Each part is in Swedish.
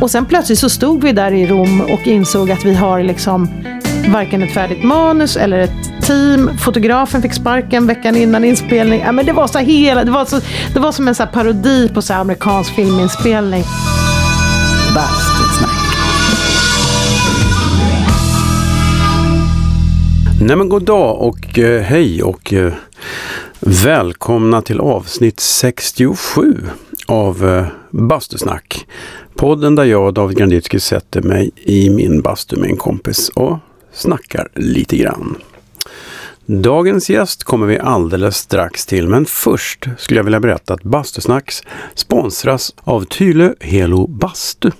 Och sen plötsligt så stod vi där i Rom och insåg att vi har liksom varken ett färdigt manus eller ett team. Fotografen fick sparken veckan innan inspelning. Ja, men det, var så hela, det, var så, det var som en så parodi på så amerikansk filminspelning. Bastusnack. Nej men god dag och eh, hej och eh, välkomna till avsnitt 67 av eh, Bastusnack. Podden där jag, och David Granditsky, sätter mig i min bastu med en kompis och snackar lite grann. Dagens gäst kommer vi alldeles strax till, men först skulle jag vilja berätta att Bastusnacks sponsras av Tylö Helo Bastu.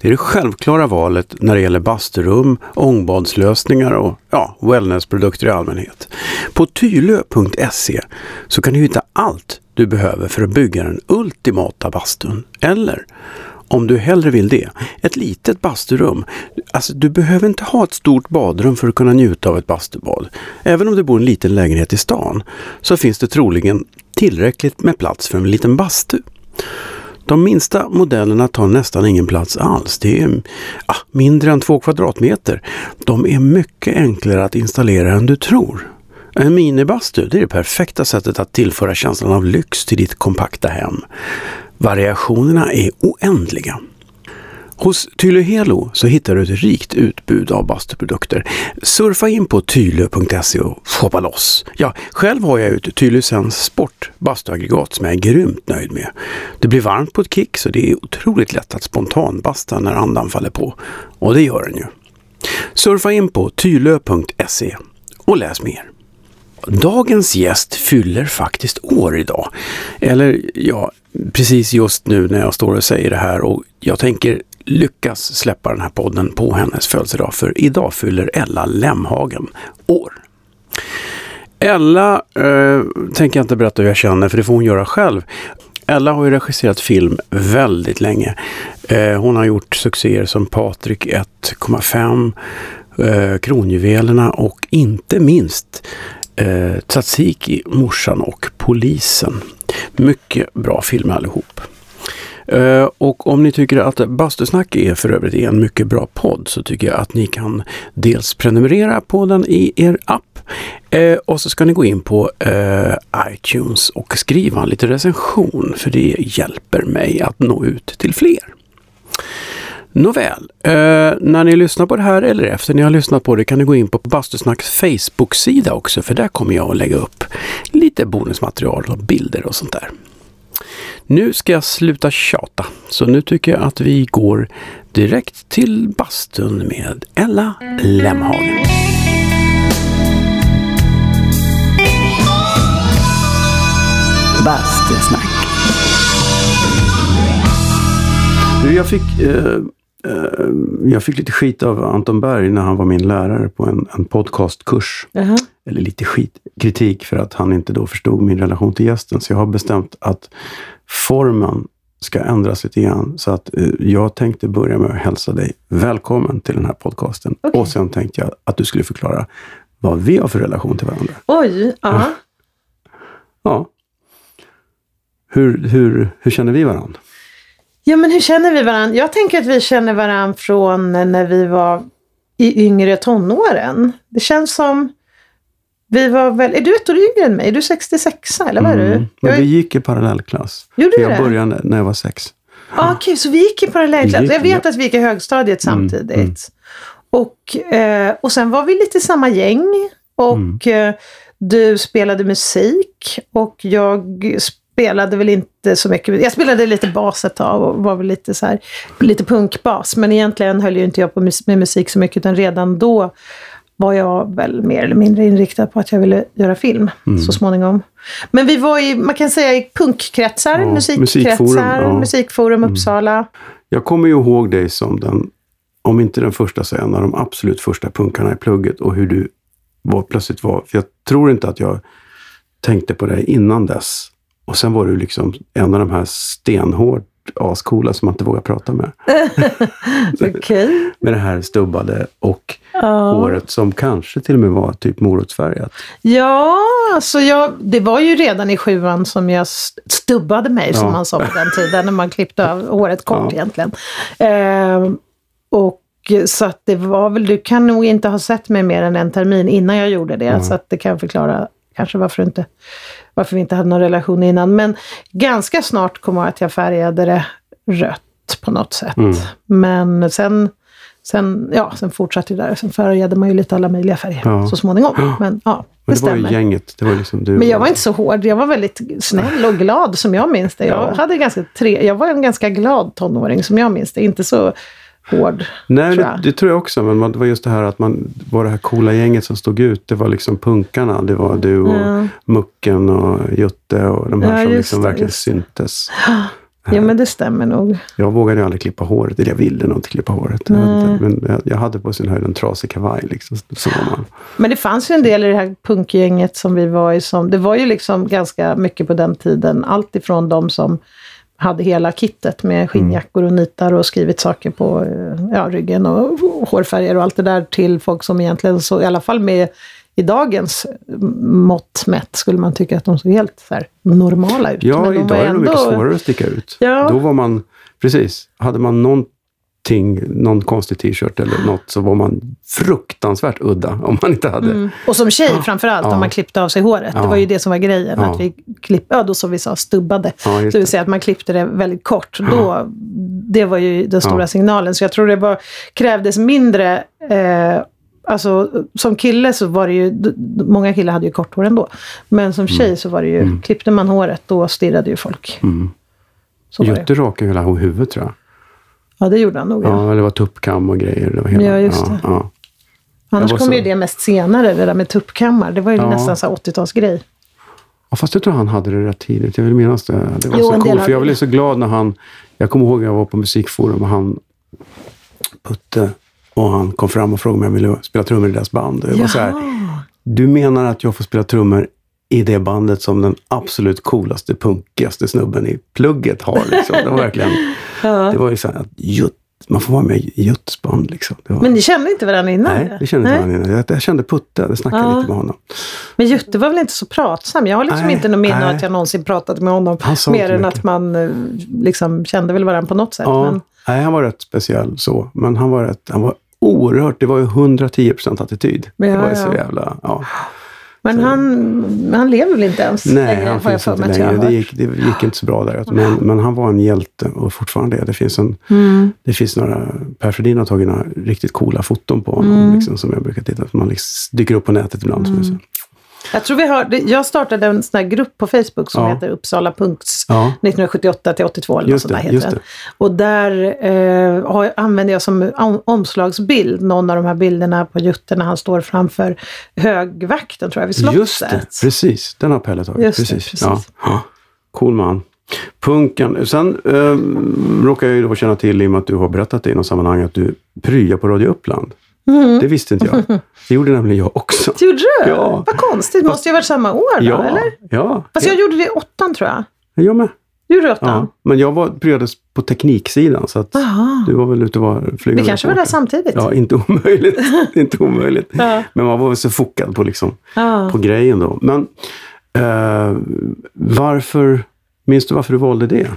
Det är det självklara valet när det gäller basturum, ångbadslösningar och ja, wellnessprodukter i allmänhet. På tylö.se så kan du hitta allt du behöver för att bygga den ultimata bastun. Eller om du hellre vill det, ett litet basturum. Alltså, du behöver inte ha ett stort badrum för att kunna njuta av ett bastubad. Även om du bor i en liten lägenhet i stan så finns det troligen tillräckligt med plats för en liten bastu. De minsta modellerna tar nästan ingen plats alls. Det är ah, mindre än två kvadratmeter. De är mycket enklare att installera än du tror. En minibastu det är det perfekta sättet att tillföra känslan av lyx till ditt kompakta hem. Variationerna är oändliga. Hos Tylohelo så hittar du ett rikt utbud av bastuprodukter. Surfa in på tylö.se och shoppa loss. Ja, själv har jag ett Tylösens Sport bastuaggregat som jag är grymt nöjd med. Det blir varmt på ett kick så det är otroligt lätt att spontanbasta när andan faller på. Och det gör den ju. Surfa in på tylö.se och läs mer. Dagens gäst fyller faktiskt år idag. Eller ja, precis just nu när jag står och säger det här och jag tänker lyckas släppa den här podden på hennes födelsedag. För idag fyller Ella Lemhagen år. Ella eh, tänker jag inte berätta hur jag känner för det får hon göra själv. Ella har ju regisserat film väldigt länge. Eh, hon har gjort succéer som Patrik 1,5, eh, Kronjuvelerna och inte minst eh, Tsatsiki, Morsan och Polisen. Mycket bra filmer allihop. Uh, och om ni tycker att Bastusnack är för övrigt en mycket bra podd så tycker jag att ni kan dels prenumerera på den i er app uh, och så ska ni gå in på uh, iTunes och skriva en liten recension för det hjälper mig att nå ut till fler. Nåväl, eh, när ni lyssnar på det här eller efter ni har lyssnat på det kan ni gå in på Bastusnacks Facebook-sida också för där kommer jag att lägga upp lite bonusmaterial och bilder och sånt där. Nu ska jag sluta tjata, så nu tycker jag att vi går direkt till bastun med Ella Lemhagen. Bastusnack. Du, jag fick eh, Eh, jag fick lite skit av Anton Berg när han var min lärare på en, en podcastkurs. Uh -huh. Eller lite skit, kritik för att han inte då förstod min relation till gästen. Så jag har bestämt att formen ska ändras lite grann. Så att uh, jag tänkte börja med att hälsa dig välkommen till den här podcasten. Okay. Och sen tänkte jag att du skulle förklara vad vi har för relation till varandra. Oj, ja. Uh -huh. Ja. Hur, hur, hur känner vi varandra? Ja, men hur känner vi varandra? Jag tänker att vi känner varandra från när vi var i yngre tonåren. Det känns som vi var väl... Är du ett år yngre än mig? Är du 66 eller vad är du? Mm, men vi gick i parallellklass. Gjorde jag det? började när jag var sex. Ah, Okej, okay, så vi gick i parallellklass. Gick, jag vet ja. att vi gick i högstadiet mm, samtidigt. Mm, och, eh, och sen var vi lite samma gäng. Och mm. eh, du spelade musik och jag spelade väl inte så mycket. Jag spelade lite bas ett tag och var väl lite så här, lite punkbas. Men egentligen höll ju inte jag på med musik så mycket, utan redan då var jag väl mer eller mindre inriktad på att jag ville göra film mm. så småningom. Men vi var i, man kan säga i punkkretsar, ja, musikkretsar, musikforum, ja. musikforum mm. Uppsala. Jag kommer ju ihåg dig som den, om inte den första så en av de absolut första punkarna i plugget och hur du var, plötsligt var. För jag tror inte att jag tänkte på dig innan dess. Och sen var du liksom en av de här stenhårt ascoola som man inte vågar prata med. Okej. med det här stubbade och Ja. håret som kanske till och med var typ morotsfärgat. Ja, alltså jag, det var ju redan i sjuan som jag st- stubbade mig, Ja. som man sa på den tiden, när man klippte av håret kort Ja. egentligen. Ehm, och så att det var väl, du kan nog inte ha sett mig mer än en termin innan jag gjorde det, så att det kan förklara kanske varför, inte, varför vi inte hade någon relation innan. Men ganska snart kom jag att jag färgade det rött på något sätt. Mm. Men sen, sen, ja, sen fortsatte det där. Sen färgade man ju lite alla möjliga färger Ja. så småningom. Men ja, det, Men det var ju stämmer. gänget. Det var liksom du Men jag var inte så hård. Jag var väldigt snäll och glad som jag minns det. Jag, Ja. hade ganska tre, jag var en ganska glad tonåring som jag minns det. Inte så hård. Nej, tror det, det tror jag också. Men det var just det här att man var det här coola gänget som stod ut. Det var liksom punkarna. Det var du och Ja. Mucken och Jutte och de här Ja, som liksom det, verkligen just syntes. Ja, men det stämmer nog. Jag vågade ju aldrig klippa håret. Eller jag ville nog inte klippa håret. Jag inte. Men jag, jag hade på sin höjd en trasig kavaj. Liksom. Så man. Men det fanns ju en del i det här punkgänget som vi var i som, det var ju liksom ganska mycket på den tiden, allt ifrån de som hade hela kittet med skinnjackor och nitar och skrivit saker på eh, ja, ryggen och hårfärger och allt det där till folk som egentligen så, i alla fall med i dagens mått mätt skulle man tycka att de såg helt så normala ut. Ja, idag var är det nog mycket ändå- svårare att sticka ut. Ja. Då var man, precis, hade man någonting, någon konstig t-shirt eller något så var man fruktansvärt udda om man inte hade. Mm. Och som tjej framförallt, Ja. om man klippte av sig håret. Det Ja. var ju det som var grejen. Ja. Att vi klippte, ja då som vi sa, stubbade. Ja, det vill det. säga att man klippte det väldigt kort. Då, det var ju den stora signalen. Så jag tror det bara krävdes mindre eh, Alltså som kille så var det ju, många killar hade ju kort hår ändå. Men som tjej så var det ju, klippte man håret då stirrade ju folk. Mm. Var det. Jutte rakade hela huvudet tror jag. Ja det gjorde han nog. Ja. Ja, eller det var tuppkam och grejer. Det var hela, Ja, just det. Ja. Annars kom så- ju det mest senare, det där med tuppkammar. Det var ju nästan så här 80-talsgrej. Ja, fast jag tror han hade det rätt tidigt. Jag vill minnas det. Det var Jo, så coolt. För jag blev så glad när han... Jag kommer ihåg att jag var på musikforum och han Putte och han kom fram och frågade om jag ville spela trummor i deras band. Och jag var så här, du menar att jag får spela trummor i det bandet som den absolut coolaste, punkigaste snubben i plugget har. Liksom. Det var verkligen... Det var ju så här att Jutt, man får vara med i Jutts band. Liksom. Det var, Men ni kände inte varandra innan? nej, det kände inte varandra innan. Jag, jag kände Putte, det snackade Ja. lite med honom. Men Jutte var väl inte så pratsam? Jag har liksom Nej, inte något minne av att jag någonsin pratat med honom. Mer än mycket. att man eh, liksom kände väl varandra på något sätt. Ja, Men, nej, han var rätt speciell så. Men han var, rätt, han var oerhört, det var ju 110 procent attityd. Ja, det var ju så jävla, ja. Men han, han lever väl inte ens Nej, längre, han har jag finns inte längre. Det gick, det gick inte så bra där. Men, men han var en hjälte och fortfarande är. Det finns, en, Mm. det finns några, Per Fredin har tagit några riktigt coola foton på honom. Mm. Liksom, som jag brukar titta på. Man liksom dyker upp på nätet ibland. Som jag tror vi har, det- jag startade en sån här grupp på Facebook som Ja. heter Uppsala Punks Ja. 1978 till 82 eller något Just sånt där det, heter det. Och där eh, har, använder jag som om, omslagsbild någon av de här bilderna på Jutte när han står framför högvakten tror jag vid slottet. Just det, precis. Den har Pelle tagit. Just det, precis. precis. Ja. Ja. Cool man. Punken. Sen eh, råkar jag ju då känna till, i och med att du har berättat det i något sammanhang, att du pryar på Radio Uppland. Mm. Det visste inte jag. Det gjorde nämligen jag också. Det gjorde du? Ja. Vad konstigt, det måste ju ha varit samma år då, Ja, eller? ja. Fast jag gjorde det i åttan tror jag. Jag med. Du gjorde åttan? Ja. Men jag var, pryades på tekniksidan, så att du var väl ute och var flygande Vi kanske var där samtidigt? Ja, inte omöjligt. inte omöjligt. Ja. Men man var väl så fokad på, liksom, på grejen då. Men eh, varför, minns du varför du valde det?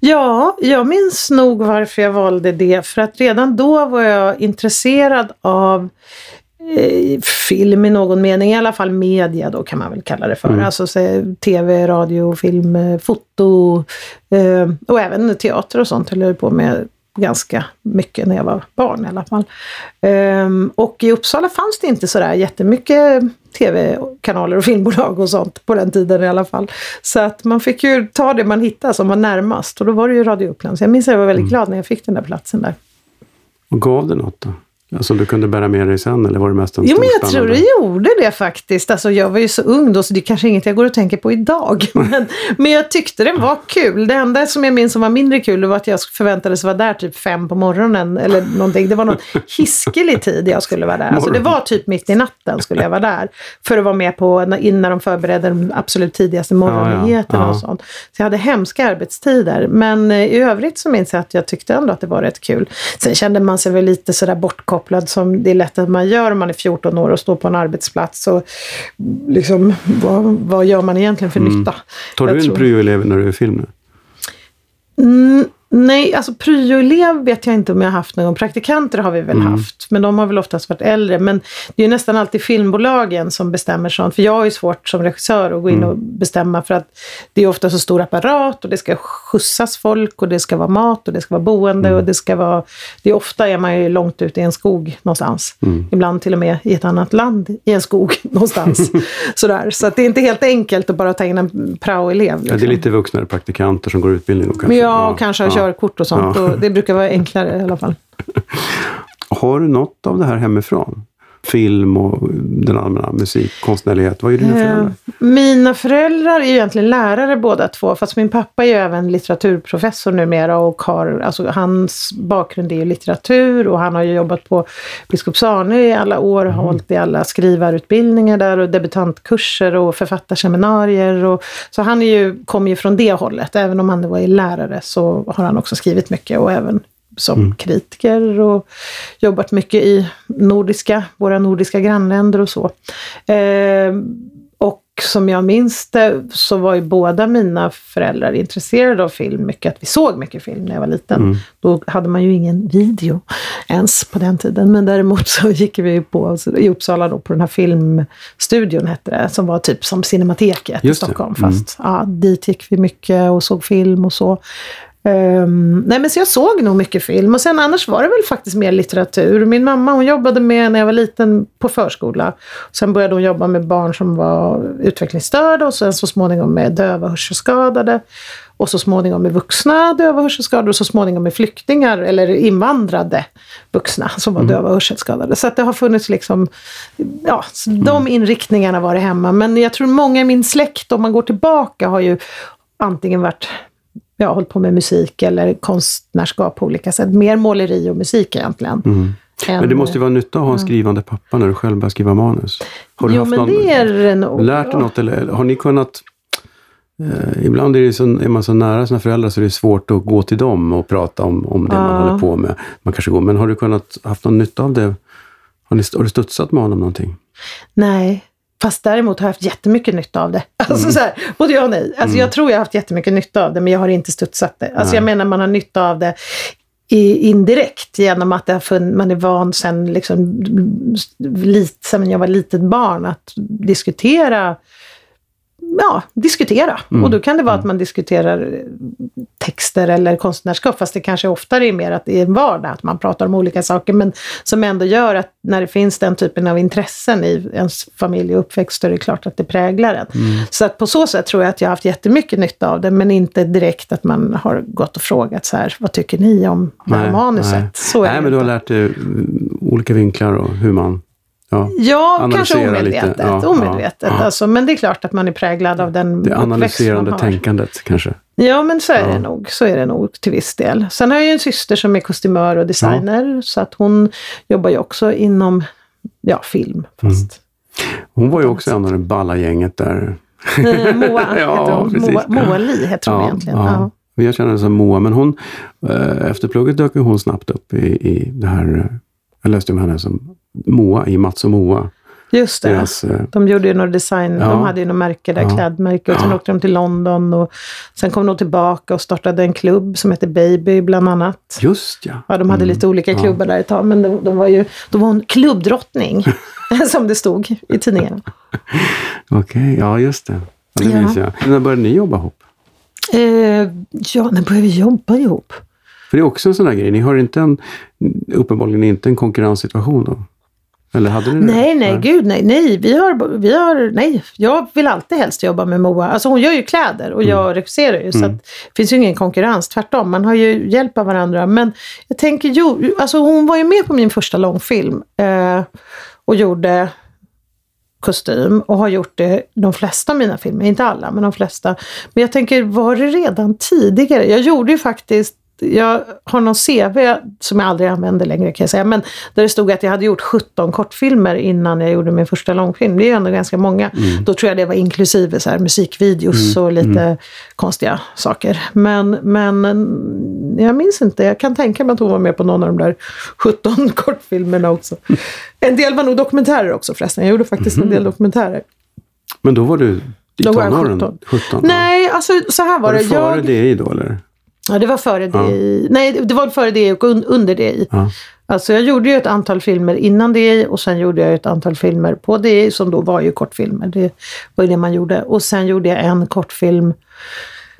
Ja, jag minns nog varför jag valde det. För att redan då var jag intresserad av eh, film i någon mening, i alla fall media då kan man väl kalla det för. Mm. Alltså så, tv, radio, film, eh, foto eh, och även teater och sånt höll jag på med ganska mycket när jag var barn i alla fall. Ehm, och i Uppsala fanns det inte sådär jättemycket tv-kanaler och filmbolag och sånt på den tiden i alla fall. Så att man fick ju ta det man hittade som var närmast och då var det ju Radio Uppland. Så jag minns att jag var väldigt glad när jag fick den där platsen där. Och gav det något då? Alltså du kunde bära med dig sen eller var det mest en Jo, men jag tror det gjorde det faktiskt. Alltså jag var ju så ung då så det är kanske inget jag går och tänker på idag. Men, men jag tyckte det var kul. Det enda som jag minns som var mindre kul var att jag förväntades vara där typ fem på morgonen eller någonting. Det var någon hiskelig tid jag skulle vara där. Alltså det var typ mitt i natten skulle jag vara där. För att vara med på innan de förberedde de absolut tidigaste morgonnyheterna ja, ja. och sånt. Så jag hade hemska arbetstider. Men eh, i övrigt så minns jag att jag tyckte ändå att det var rätt kul. Sen kände man sig väl lite sådär bortkopplad som det är lätt att man gör om man är 14 år och står på en arbetsplats. Och liksom, vad, vad gör man egentligen för mm. nytta? Tar du en pryoelev när du är film nu? Mm, Nej, alltså pryoelev vet jag inte om jag har haft någon. Praktikanter har vi väl mm. haft, men de har väl oftast varit äldre. Men det är ju nästan alltid filmbolagen som bestämmer sånt. För jag har ju svårt som regissör att gå in mm. och bestämma för att det är ofta så stor apparat och det ska skjutsas folk och det ska vara mat och det ska vara boende mm. och det ska vara... Det är ofta är man ju långt ute i en skog någonstans. Mm. Ibland till och med i ett annat land i en skog någonstans. Sådär. Så att det är inte helt enkelt att bara ta in en praoelev. Liksom. Ja, det är liksom. lite vuxnare praktikanter som går utbildning. Kanske. Ja, och kanske ja körkort och sånt. Ja. Och det brukar vara enklare i alla fall. Har du något av det här hemifrån? Film och den allmänna musikkonstnärlighet. Vad är dina föräldrar? Eh, mina föräldrar är egentligen lärare båda två, fast min pappa är ju även litteraturprofessor numera och har, alltså hans bakgrund är ju litteratur och han har ju jobbat på Biskops-Arne i alla år, mm. hållit i alla skrivarutbildningar där och debutantkurser och författarseminarier. Och, så han är ju, kommer ju från det hållet, även om han var lärare så har han också skrivit mycket och även som mm. kritiker och jobbat mycket i nordiska, våra nordiska grannländer och så. Eh, och som jag minns det så var ju båda mina föräldrar intresserade av film mycket, att vi såg mycket film när jag var liten. Mm. Då hade man ju ingen video ens på den tiden, men däremot så gick vi på, i Uppsala då, på den här filmstudion hette det, som var typ som Cinemateket Just i Stockholm. Mm. Fast ja, dit gick vi mycket och såg film och så. Um, nej men så jag såg nog mycket film och sen annars var det väl faktiskt mer litteratur. Min mamma hon jobbade med när jag var liten på förskola. Sen började hon jobba med barn som var utvecklingsstörda och sen så småningom med döva hörselskadade. Och så småningom med vuxna döva hörselskadade och så småningom med flyktingar eller invandrade vuxna som var mm. döva hörselskadade. Så att det har funnits liksom, ja, mm. de inriktningarna var det hemma. Men jag tror många i min släkt, om man går tillbaka, har ju antingen varit ja, hållit på med musik eller konstnärskap på olika sätt. Mer måleri och musik egentligen. Mm. Än, men det måste ju vara nytta att ha en skrivande pappa när du själv börjar skriva manus. Har du jo, haft men någon, det är det nog. Lärt dig något eller har ni kunnat Eh, ibland är, det så, är man så nära sina föräldrar så det är svårt att gå till dem och prata om, om det ja. man håller på med. Man kanske går, men har du kunnat haft någon nytta av det? Har, ni, har du studsat med honom någonting? Nej, Fast däremot har jag haft jättemycket nytta av det. Alltså mm. så här, både ja och nej. Alltså mm. Jag tror jag har haft jättemycket nytta av det, men jag har inte studsat det. Alltså jag menar man har nytta av det i, indirekt genom att det har funnits, man är van sen, liksom, lite, sen jag var litet barn att diskutera ja, diskutera. Mm. Och då kan det vara att mm. man diskuterar texter eller konstnärskap, fast det kanske oftare är mer att det är en vardag, att man pratar om olika saker, men som ändå gör att när det finns den typen av intressen i ens familj och uppväxt, så är det klart att det präglar en. Mm. Så att på så sätt tror jag att jag har haft jättemycket nytta av det, men inte direkt att man har gått och frågat så här, vad tycker ni om det här manuset? Nej, så nej men du har lärt dig olika vinklar och hur man Ja, ja kanske omedvetet. Ja, omedvetet ja, alltså, men det är klart att man är präglad av den Det analyserande tänkandet kanske? Ja, men så är det nog. Så är det nog till viss del. Sen har jag ju en syster som är kostymör och designer, så att hon jobbar ju också inom ja, film. Fast mm. Hon var ju också en av det balla gänget där. Eh, Moa ja, heter hon. Moa, Moa Li heter hon egentligen. Ja. Jag känner henne som Moa, men hon, eh, efter plugget dök hon snabbt upp i, i det här, jag läste om henne som Moa i Mats och Moa. Just det. Deras, eh, de gjorde ju några design, ja, de hade ju något märke där, ja, klädmärke. Och sen ja. åkte de till London och sen kom de tillbaka och startade en klubb som hette Baby bland annat. Just ja. Ja, de hade mm. lite olika klubbar där ett tag, men de, de, var ju, då var hon klubbdrottning, som det stod i tidningarna. Okej, okay, ja just det. Ja, det minns jag. När började ni jobba ihop? Eh, ja, när började vi jobba ihop? För det är också en sån där grej, ni har inte en, uppenbarligen inte en konkurrenssituation då? Eller hade ni det? Nej, nej, ja. gud nej, nej. Vi har, vi har, nej. Jag vill alltid helst jobba med Moa. Alltså hon gör ju kläder och jag mm. regisserar ju. Mm. Så det finns ju ingen konkurrens, tvärtom. Man har ju hjälp av varandra. Men jag tänker, jo, alltså hon var ju med på min första långfilm. Eh, och gjorde kostym och har gjort det de flesta av mina filmer, inte alla men de flesta. Men jag tänker, var det redan tidigare? Jag gjorde ju faktiskt jag har någon CV som jag aldrig använder längre kan jag säga, men där det stod att jag hade gjort 17 kortfilmer innan jag gjorde min första långfilm. Det är ju ändå ganska många. Mm. Då tror jag det var inklusive så här, musikvideos mm. och lite mm. konstiga saker. Men, men jag minns inte, jag kan tänka mig att hon var med på någon av de där 17 kortfilmerna också. En del var nog dokumentärer också förresten, jag gjorde faktiskt en del mhm. dokumentärer. Men då var du i tonåren? 17. 17 Nej, alltså så här var, var det. Var det före jag... det då eller? Ja, det var före. Ja. Nej, det var före det och under det. Ja. Alltså jag gjorde ju ett antal filmer innan det och sen gjorde jag ett antal filmer på det som då var ju kortfilmer. Det var ju det man gjorde. Och sen gjorde jag en kortfilm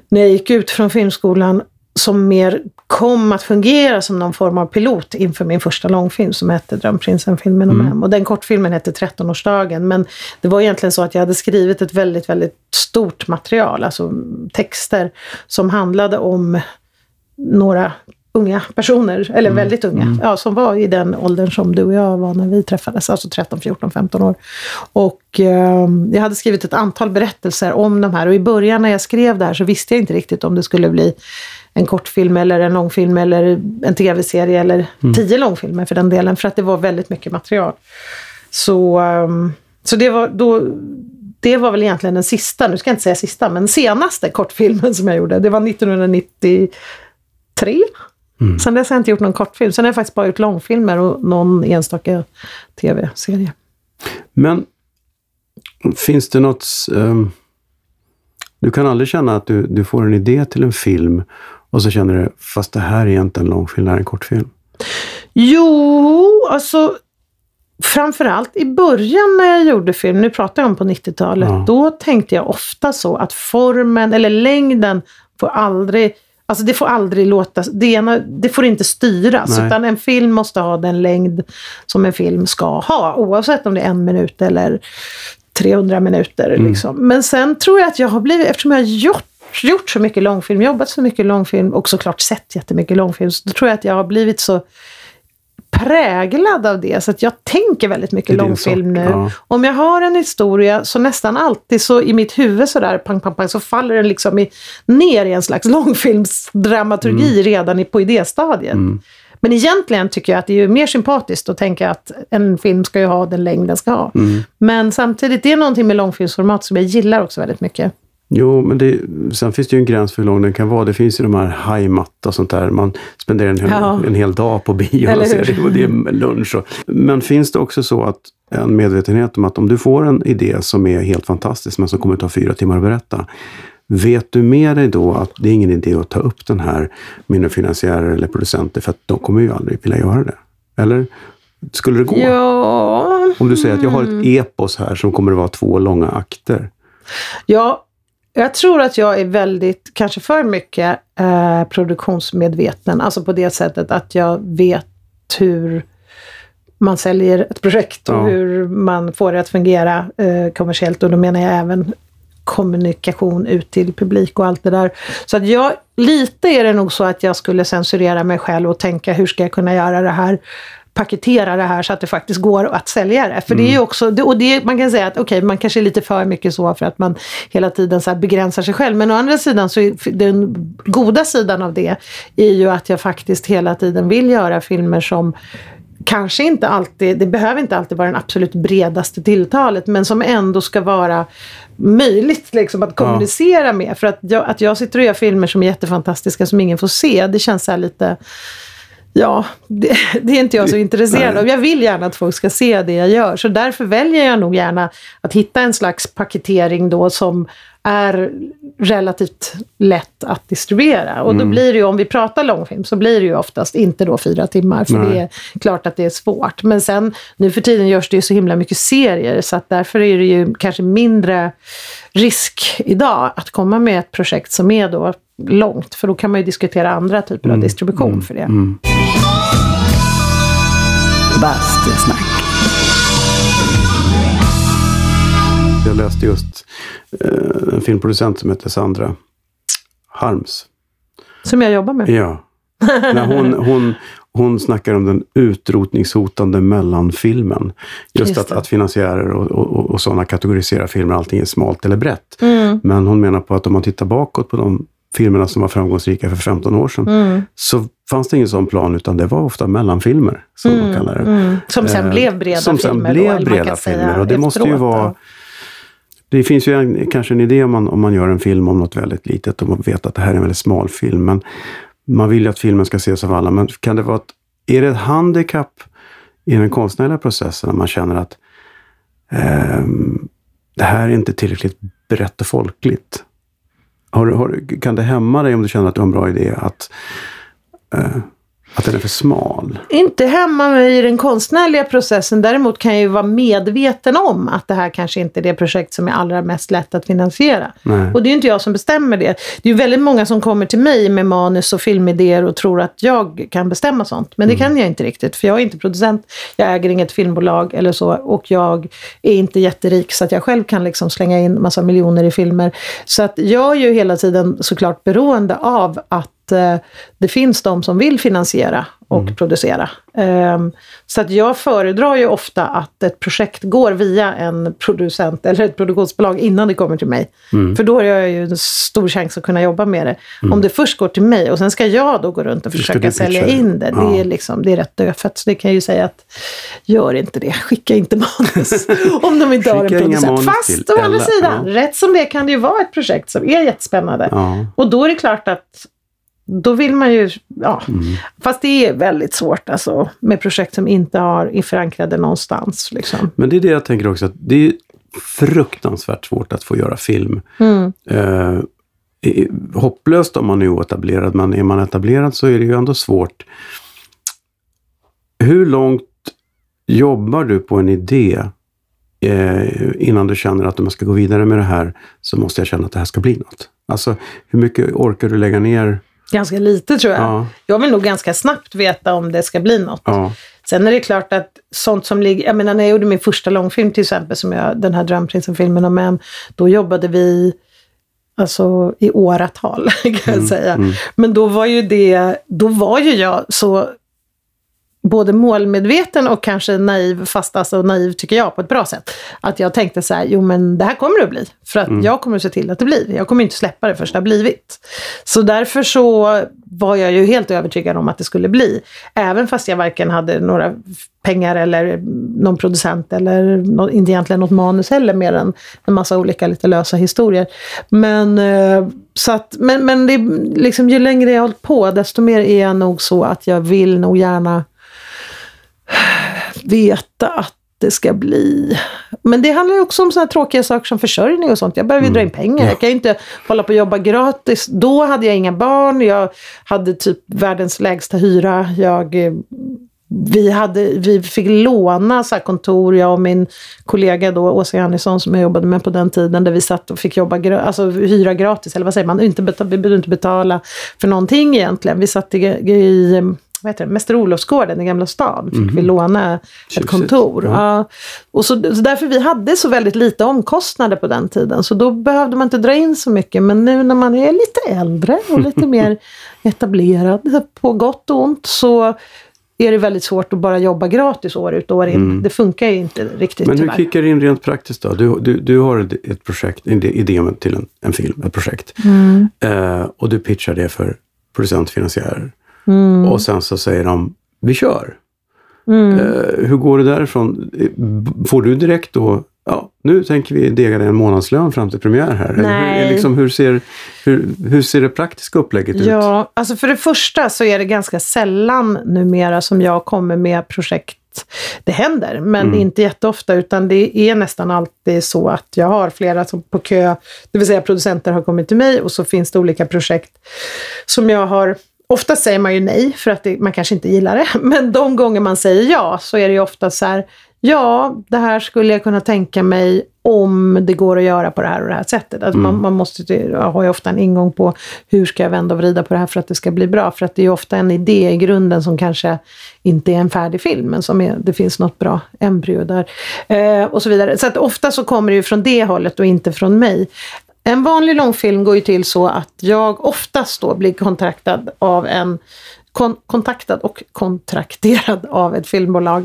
när jag gick ut från filmskolan som mer kom att fungera som någon form av pilot inför min första långfilm som hette Drömprinsen-filmen om mm. Och den kortfilmen hette 13-årsdagen. Men det var egentligen så att jag hade skrivit ett väldigt, väldigt stort material, alltså texter som handlade om några unga personer, eller mm. väldigt unga, mm. ja, som var i den åldern som du och jag var när vi träffades, alltså 13, 14, 15 år. Och eh, jag hade skrivit ett antal berättelser om de här och i början när jag skrev det här så visste jag inte riktigt om det skulle bli en kortfilm eller en långfilm eller en tv-serie eller mm. tio långfilmer för den delen, för att det var väldigt mycket material. Så, um, så det, var, då, det var väl egentligen den sista, nu ska jag inte säga sista, men senaste kortfilmen som jag gjorde. Det var 1993. Mm. Sen dess har jag inte gjort någon kortfilm. Sen har jag faktiskt bara gjort långfilmer och någon enstaka tv-serie. Men finns det något... Um, du kan aldrig känna att du, du får en idé till en film och så känner du, fast det här är inte en långfilm, det här är en kortfilm. Jo, alltså framförallt i början när jag gjorde film, nu pratar jag om på 90-talet, ja. då tänkte jag ofta så att formen eller längden får aldrig Alltså det får aldrig låta, det, ena, det får inte styras, Nej. utan en film måste ha den längd som en film ska ha, oavsett om det är en minut eller 300 minuter. Mm. Liksom. Men sen tror jag att jag har blivit, eftersom jag har gjort gjort så mycket långfilm, jobbat så mycket långfilm och såklart sett jättemycket långfilm, så då tror jag att jag har blivit så präglad av det. Så att jag tänker väldigt mycket långfilm nu. Ja. Om jag har en historia så nästan alltid så i mitt huvud sådär pang, pang, pang, så faller den liksom i, ner i en slags långfilmsdramaturgi mm. redan i, på idéstadiet. Mm. Men egentligen tycker jag att det är mer sympatiskt att tänka att en film ska ju ha den längd den ska ha. Mm. Men samtidigt, det är någonting med långfilmsformat som jag gillar också väldigt mycket. Jo, men det, sen finns det ju en gräns för hur lång den kan vara. Det finns ju de här hajmatta och sånt där. Man spenderar en hel, ja. en hel dag på bio och ser det, och det är lunch. Och, men finns det också så att en medvetenhet om att om du får en idé som är helt fantastisk men som kommer att ta fyra timmar att berätta. Vet du med dig då att det är ingen idé att ta upp den här med finansiärer eller producenter för att de kommer ju aldrig vilja göra det? Eller skulle det gå? Ja. Om du säger att jag har ett mm. epos här som kommer att vara två långa akter. Ja, jag tror att jag är väldigt, kanske för mycket, eh, produktionsmedveten. Alltså på det sättet att jag vet hur man säljer ett projekt och ja. hur man får det att fungera eh, kommersiellt. Och då menar jag även kommunikation ut till publik och allt det där. Så att jag, lite är det nog så att jag skulle censurera mig själv och tänka hur ska jag kunna göra det här paketera det här så att det faktiskt går att sälja det. För mm. det är ju mm. också, och det, man kan säga att okej, okay, man kanske är lite för mycket så för att man hela tiden så begränsar sig själv. Men å andra sidan så är den goda sidan av det är ju att jag faktiskt hela tiden vill göra filmer som kanske inte alltid, det behöver inte alltid vara den absolut bredaste tilltalet, men som ändå ska vara möjligt liksom, att kommunicera ja. med. För att jag, att jag sitter och gör filmer som är jättefantastiska som ingen får se, det känns så lite Ja, det, det, är inte jag så intresserad av. Jag vill gärna att folk ska se det jag gör. Så därför väljer jag nog gärna att hitta en slags paketering då som är relativt lätt att distribuera. Och då mm. blir det ju, om vi pratar långfilm, så blir det ju oftast inte då fyra timmar, för Nej. det är klart att det är svårt. Men sen, nu för tiden görs det ju så himla mycket serier, så att därför är det ju kanske mindre risk idag att komma med ett projekt som är då långt, för då kan man ju diskutera andra typer mm. av distribution mm. för det. Mm. Bastusnack. Jag läste just en filmproducent som heter Sandra Harms. Som jag jobbar med? Ja. När hon, hon, hon snackar om den utrotningshotande mellanfilmen. Just, Just att, att finansiärer och, och, och sådana kategoriserar filmer, allting är smalt eller brett. Mm. Men hon menar på att om man tittar bakåt på de filmerna som var framgångsrika för 15 år sedan, mm. så fanns det ingen sån plan, utan det var ofta mellanfilmer, som mm. man kallar det. Mm. Som sen eh, blev breda som filmer. Sen blev breda filmer. Och det måste ju vara... Det finns ju en, kanske en idé om man, om man gör en film om något väldigt litet och man vet att det här är en väldigt smal film. Men man vill ju att filmen ska ses av alla. Men kan det vara ett, är det ett handikapp i den konstnärliga processen när man känner att eh, det här är inte tillräckligt brett och folkligt? Har, har, kan det hämma dig om du känner att du har en bra idé att eh, att den är för smal? Inte hemma i den konstnärliga processen. Däremot kan jag ju vara medveten om att det här kanske inte är det projekt som är allra mest lätt att finansiera. Nej. Och det är ju inte jag som bestämmer det. Det är ju väldigt många som kommer till mig med manus och filmidéer och tror att jag kan bestämma sånt. Men det mm. kan jag inte riktigt, för jag är inte producent, jag äger inget filmbolag eller så och jag är inte jätterik så att jag själv kan liksom slänga in massa miljoner i filmer. Så att jag är ju hela tiden såklart beroende av att eh, det finns de som vill finansiera och mm. producera. Um, så att jag föredrar ju ofta att ett projekt går via en producent eller ett produktionsbolag innan det kommer till mig. Mm. För då har jag ju en stor chans att kunna jobba med det. Mm. Om det först går till mig och sen ska jag då gå runt och försöka sälja in det. Ja. Det, är liksom, det är rätt dödfött. Så det kan jag ju säga att gör inte det. Skicka inte manus om de inte har en producent. Fast å andra sidan, ja. rätt som det kan det ju vara ett projekt som är jättespännande. Ja. Och då är det klart att då vill man ju, ja. Mm. Fast det är väldigt svårt alltså med projekt som inte har förankrade någonstans. Liksom. Men det är det jag tänker också, att det är fruktansvärt svårt att få göra film. Mm. Eh, hopplöst om man är oetablerad, men är man etablerad så är det ju ändå svårt. Hur långt jobbar du på en idé eh, innan du känner att om jag ska gå vidare med det här så måste jag känna att det här ska bli något? Alltså, hur mycket orkar du lägga ner Ganska lite tror jag. Ja. Jag vill nog ganska snabbt veta om det ska bli något. Ja. Sen är det klart att sånt som ligger, jag menar när jag gjorde min första långfilm till exempel, som jag, den här Drömprinsen-filmen om en, då jobbade vi alltså i åratal kan jag mm, säga. Mm. Men då var ju det, då var ju jag så både målmedveten och kanske naiv, fast alltså naiv tycker jag på ett bra sätt. Att jag tänkte så här, jo men det här kommer det att bli. För att mm. jag kommer att se till att det blir. Jag kommer inte släppa det först det har blivit. Så därför så var jag ju helt övertygad om att det skulle bli. Även fast jag varken hade några pengar eller någon producent eller inte egentligen något manus heller mer än en massa olika lite lösa historier. Men, eh, så att, men, men det, liksom, ju längre jag har hållit på desto mer är jag nog så att jag vill nog gärna veta att det ska bli. Men det handlar också om sådana tråkiga saker som försörjning och sånt. Jag behöver mm. dra in pengar. Jag kan ju inte hålla på och jobba gratis. Då hade jag inga barn. Jag hade typ världens lägsta hyra. Jag, vi, hade, vi fick låna så kontor, jag och min kollega då, Åsa Jannisson som jag jobbade med på den tiden, där vi satt och fick jobba, alltså hyra gratis, eller vad säger man, inte betala, vi behövde inte betala för någonting egentligen. Vi satt i, i vad heter det, Mäster Olofsgården i Gamla stan. Fick mm. vi låna ett kontor. Ja. ja. Och så, så därför vi hade så väldigt lite omkostnader på den tiden. Så då behövde man inte dra in så mycket. Men nu när man är lite äldre och lite mer etablerad, på gott och ont, så är det väldigt svårt att bara jobba gratis år ut och år in. Mm. Det funkar ju inte riktigt Men hur tyvärr. kickar det in rent praktiskt då? Du, du, du har ett projekt, en idé till en, en film, ett projekt. Mm. Eh, och du pitchar det för producentfinansiärer. Mm. Och sen så säger de, vi kör. Mm. Eh, hur går det därifrån? Får du direkt då, ja, nu tänker vi dega dig en månadslön fram till premiär här? Nej. Hur, liksom, hur, ser, hur, hur ser det praktiska upplägget ja, ut? Ja, alltså för det första så är det ganska sällan numera som jag kommer med projekt det händer, men mm. inte jätteofta, utan det är nästan alltid så att jag har flera som på kö, det vill säga producenter har kommit till mig och så finns det olika projekt som jag har Ofta säger man ju nej för att det, man kanske inte gillar det. Men de gånger man säger ja så är det ju ofta så här, ja, det här skulle jag kunna tänka mig om det går att göra på det här och det här sättet. Alltså mm. man, man måste ha ju ofta en ingång på hur ska jag vända och vrida på det här för att det ska bli bra. För att det är ju ofta en idé i grunden som kanske inte är en färdig film, men som är, det finns något bra embryo där. Eh, och så vidare. Så att ofta så kommer det ju från det hållet och inte från mig. En vanlig långfilm går ju till så att jag oftast då blir kontaktad av en kon kontaktad och kontrakterad av ett filmbolag.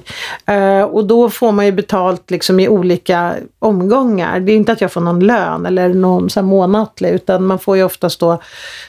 Uh, och då får man ju betalt liksom i olika omgångar. Det är inte att jag får någon lön eller någon så månatlig utan man får ju oftast då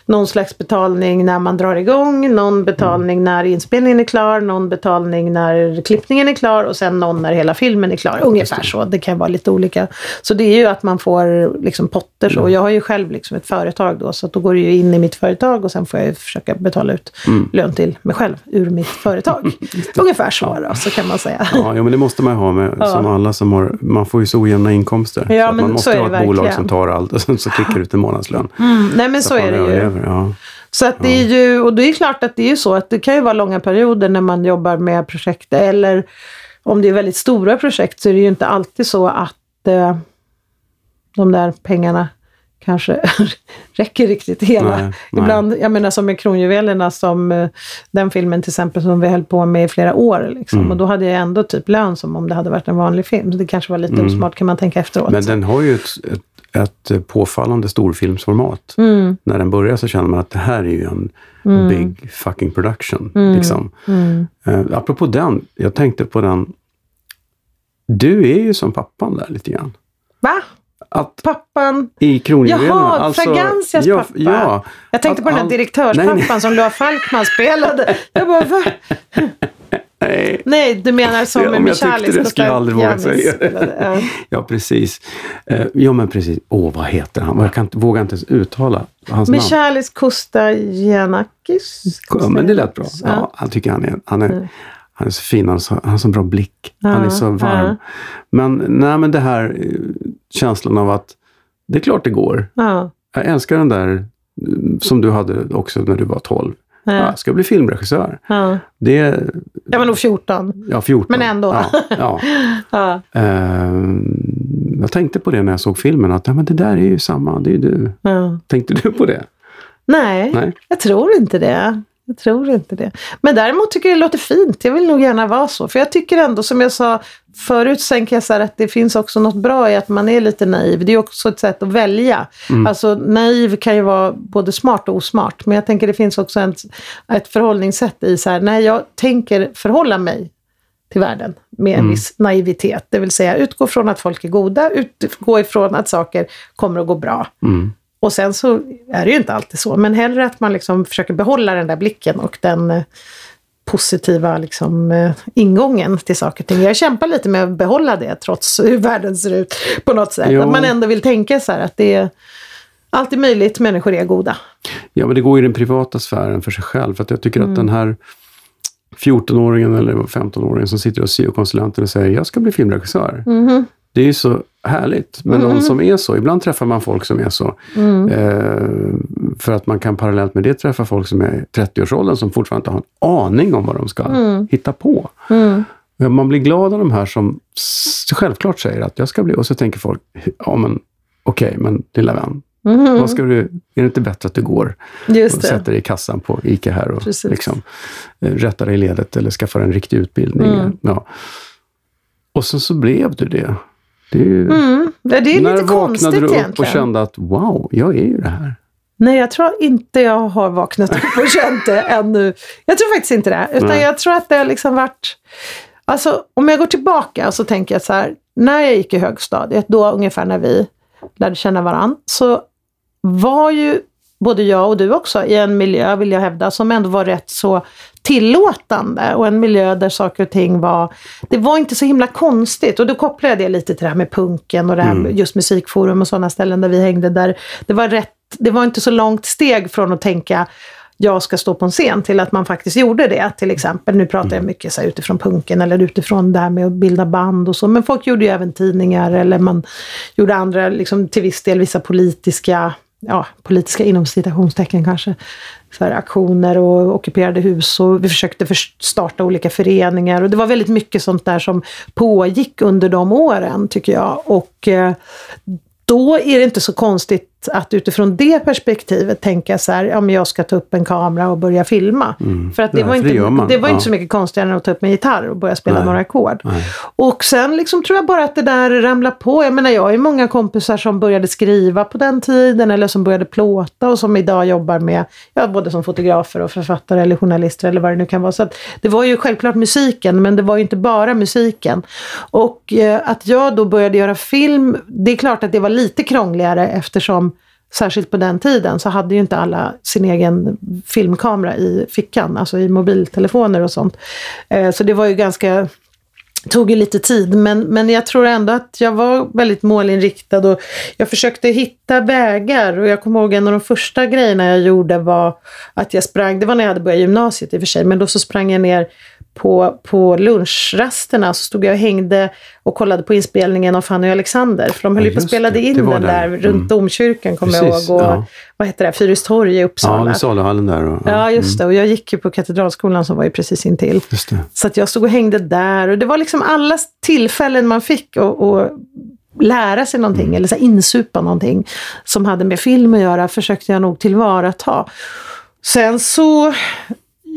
någon slags betalning när man drar igång, någon betalning mm. när inspelningen är klar, någon betalning när klippningen är klar och sen någon när hela filmen är klar. Ungefär så. Det kan vara lite olika. Så det är ju att man får liksom potter så. Mm. Jag har ju själv liksom ett företag då så då går det ju in i mitt företag och sen får jag försöka betala ut mm. lön till mig själv ur mitt företag. Ungefär så då, så kan man säga. Ja, men det måste man ju ha med, ja. som alla som har, man får ju så ojämna inkomster. Ja, man måste ha ett verkligen. bolag som tar allt och sen så kickar ut en månadslön. Mm, nej men så, så är det ju. Över, ja. Så att det är ju, och det är klart att det är ju så att det kan ju vara långa perioder när man jobbar med projekt eller om det är väldigt stora projekt så är det ju inte alltid så att eh, de där pengarna kanske räcker riktigt hela. Nej, Ibland, nej. jag menar som med Kronjuvelerna, som eh, den filmen till exempel som vi höll på med i flera år. Liksom. Mm. Och då hade jag ändå typ lön som om det hade varit en vanlig film. Så det kanske var lite mm. osmart kan man tänka efteråt. Men den har ju ett, ett, ett påfallande storfilmsformat. Mm. När den börjar så känner man att det här är ju en mm. big fucking production. Mm. Liksom. Uh, apropå den, jag tänkte på den. Du är ju som pappan där lite grann. Va? Att pappan... I kronjuvelerna. Jaha, alltså, Fragancias ja, pappa. Ja, jag tänkte på den här direktörspappan nej, nej. som Loa Falkman spelade. Jag bara, va? Nej. nej, du menar som ja, Michalis? Jag tyckte det skulle jag aldrig våga säga det. Ja, precis. Uh, ja, men precis. Åh, oh, vad heter han? Jag kan, vågar inte ens uttala hans Michalis namn. Michalis Kostajanakis? Ja, men det lät bra. Ja, han tycker han är, han är. Han är så fin, han har så, han har så bra blick. Ja, han är så varm. Ja. Men, nej, men det här eh, känslan av att det är klart det går. Ja. Jag älskar den där eh, som du hade också när du var 12. Ja. Jag ska bli filmregissör. Ja. Det, jag var nog 14. Ja, 14. Men ändå. Ja, ja. Uh, jag tänkte på det när jag såg filmen, att ja, men det där är ju samma, det är ju du. Tänkte du på det? Nej, Nej, jag tror inte det. Jag tror inte det. Men däremot tycker jag det låter fint. Jag vill nog gärna vara så. För jag tycker ändå, som jag sa förut, så tänker jag så att det finns också något bra i att man är lite naiv. Det är också ett sätt att välja. Mm. Alltså naiv kan ju vara både smart och osmart. Men jag tänker det finns också ett, ett förhållningssätt i så här, när jag tänker förhålla mig till världen med en mm. viss naivitet. Det vill säga utgå från att folk är goda, utgå ifrån att saker kommer att gå bra. Mm. Och sen så är det ju inte alltid så, men hellre att man liksom försöker behålla den där blicken och den eh, positiva liksom, eh, ingången till saker och ting. Jag kämpar lite med att behålla det trots hur världen ser ut på något sätt. Jo. Att man ändå vill tänka så här att det är alltid möjligt, människor är goda. Ja, men det går i den privata sfären för sig själv. För att jag tycker mm. att den här 14-åringen eller 15-åringen som sitter hos syokonsulenten och säger jag ska bli filmregissör. Mm. Det är ju så härligt med mm. någon som är så. Ibland träffar man folk som är så. Mm. Eh, för att man kan parallellt med det träffa folk som är i 30-årsåldern som fortfarande inte har en aning om vad de ska mm. hitta på. Mm. Man blir glad av de här som självklart säger att jag ska bli... Och så tänker folk, ja men okej, okay, men lilla vän. Mm. Vad ska du, är det inte bättre att du går Just och det. sätter dig i kassan på ICA här och liksom, eh, rättar dig i ledet eller skaffar en riktig utbildning? Mm. Ja. Och sen så blev du det. Det är, ju, mm. det är lite konstigt egentligen. När vaknade du upp egentligen. och kände att wow, jag är ju det här? Nej, jag tror inte jag har vaknat upp och känt det ännu. Jag tror faktiskt inte det. Utan Nej. jag tror att det har liksom varit... Alltså, om jag går tillbaka så tänker jag så här, när jag gick i högstadiet, då ungefär när vi lärde känna varandra, så var ju både jag och du också i en miljö, vill jag hävda, som ändå var rätt så tillåtande och en miljö där saker och ting var... Det var inte så himla konstigt och då kopplade jag det lite till det här med punken och det här mm. just musikforum och sådana ställen där vi hängde där det var rätt... Det var inte så långt steg från att tänka jag ska stå på en scen till att man faktiskt gjorde det till exempel. Nu pratar jag mm. mycket så här, utifrån punken eller utifrån det här med att bilda band och så. Men folk gjorde ju även tidningar eller man gjorde andra, liksom, till viss del vissa politiska ja, politiska inom citationstecken kanske, för aktioner och ockuperade hus och vi försökte starta olika föreningar och det var väldigt mycket sånt där som pågick under de åren tycker jag. Och eh, då är det inte så konstigt att utifrån det perspektivet tänka så här, ja men jag ska ta upp en kamera och börja filma. Mm. För att det, ja, var, inte, det, det var ja. inte så mycket konstigare än att ta upp en gitarr och börja spela Nej. några ackord. Och sen liksom tror jag bara att det där ramlar på. Jag menar jag har ju många kompisar som började skriva på den tiden eller som började plåta och som idag jobbar med, ja både som fotografer och författare eller journalister eller vad det nu kan vara. Så att det var ju självklart musiken men det var ju inte bara musiken. Och eh, att jag då började göra film, det är klart att det var lite krångligare eftersom särskilt på den tiden så hade ju inte alla sin egen filmkamera i fickan, alltså i mobiltelefoner och sånt. Eh, så det var ju ganska tog ju lite tid, men, men jag tror ändå att jag var väldigt målinriktad och jag försökte hitta vägar. Och jag kommer ihåg en av de första grejerna jag gjorde var att jag sprang, det var när jag hade börjat gymnasiet i och för sig, men då så sprang jag ner på, på lunchrasterna så stod jag och hängde och kollade på inspelningen av Fanny och Alexander. För de höll ju ja, på och spelade in den där mm. runt domkyrkan, kommer jag ihåg. Och, ja. Vad heter det? Fyristorg i Uppsala. Ja, saluhallen där. Och, ja. ja, just det. Och jag gick ju på Katedralskolan som var ju precis intill. Så att jag stod och hängde där. Och det var liksom alla tillfällen man fick att lära sig någonting mm. eller så insupa någonting som hade med film att göra försökte jag nog tillvarata. Sen så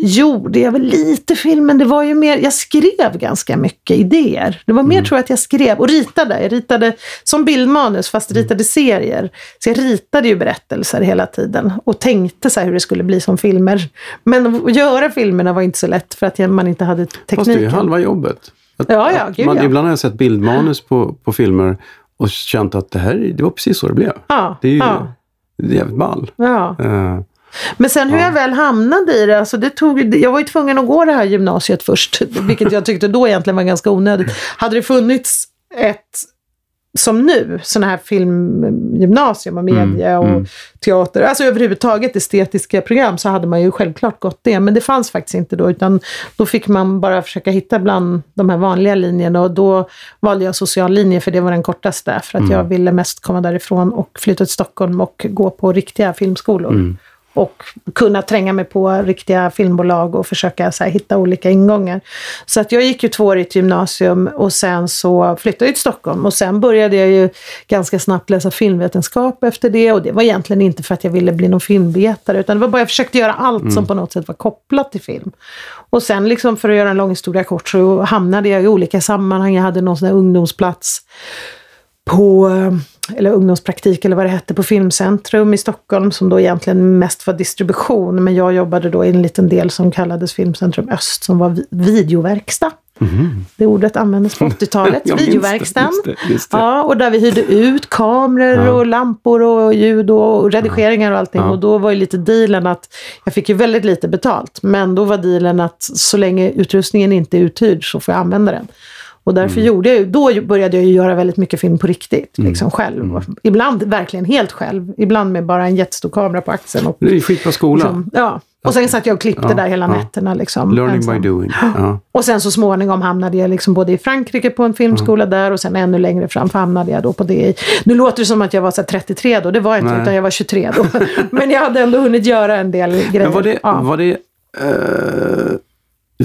gjorde jag väl lite film, men det var ju mer, jag skrev ganska mycket idéer. Det var mer mm. tror jag att jag skrev och ritade. Jag ritade som bildmanus fast mm. ritade serier. Så jag ritade ju berättelser hela tiden och tänkte så hur det skulle bli som filmer. Men att göra filmerna var inte så lätt för att man inte hade tekniken. Fast det är ju halva jobbet. Att, ja, ja, gud, man, ja. Ibland har jag sett bildmanus på, på filmer och känt att det här det var precis så det blev. Ja, det är ju ja. jävligt ball. Ja. Uh, men sen hur ja. jag väl hamnade i det, alltså det tog, jag var ju tvungen att gå det här gymnasiet först, vilket jag tyckte då egentligen var ganska onödigt. Hade det funnits ett som nu, sådana här filmgymnasium och mm, media och mm. teater, alltså överhuvudtaget estetiska program så hade man ju självklart gått det. Men det fanns faktiskt inte då, utan då fick man bara försöka hitta bland de här vanliga linjerna och då valde jag social linje för det var den kortaste, för att mm. jag ville mest komma därifrån och flytta till Stockholm och gå på riktiga filmskolor. Mm och kunna tränga mig på riktiga filmbolag och försöka så här, hitta olika ingångar. Så att jag gick ju tvåårigt gymnasium och sen så flyttade jag till Stockholm och sen började jag ju ganska snabbt läsa filmvetenskap efter det och det var egentligen inte för att jag ville bli någon filmvetare utan det var bara jag försökte göra allt mm. som på något sätt var kopplat till film. Och sen liksom för att göra en lång historia kort så hamnade jag i olika sammanhang. Jag hade någon sån här ungdomsplats på eller ungdomspraktik eller vad det hette, på Filmcentrum i Stockholm som då egentligen mest var distribution. Men jag jobbade då i en liten del som kallades Filmcentrum Öst som var videoverkstad. Mm. Det ordet användes på 80-talet, videoverkstan. Ja, och där vi hyrde ut kameror ja. och lampor och ljud och redigeringar och allting. Ja. Och då var ju lite dealen att, jag fick ju väldigt lite betalt, men då var dealen att så länge utrustningen inte är uthyrd så får jag använda den. Och därför mm. gjorde jag ju, då började jag ju göra väldigt mycket film på riktigt, mm. liksom själv. Mm. Ibland verkligen helt själv, ibland med bara en jättestor kamera på axeln. Och, det är skitbra skola. Liksom, ja. Och sen satt jag och klippte ja, där hela ja. nätterna. Liksom, Learning ensam. by doing. Ja. Och sen så småningom hamnade jag liksom både i Frankrike på en filmskola ja. där och sen ännu längre fram hamnade jag då på det i... Nu låter det som att jag var så 33 då, det var jag inte, Nej. utan jag var 23 då. Men jag hade ändå hunnit göra en del grejer. Men var det, var det uh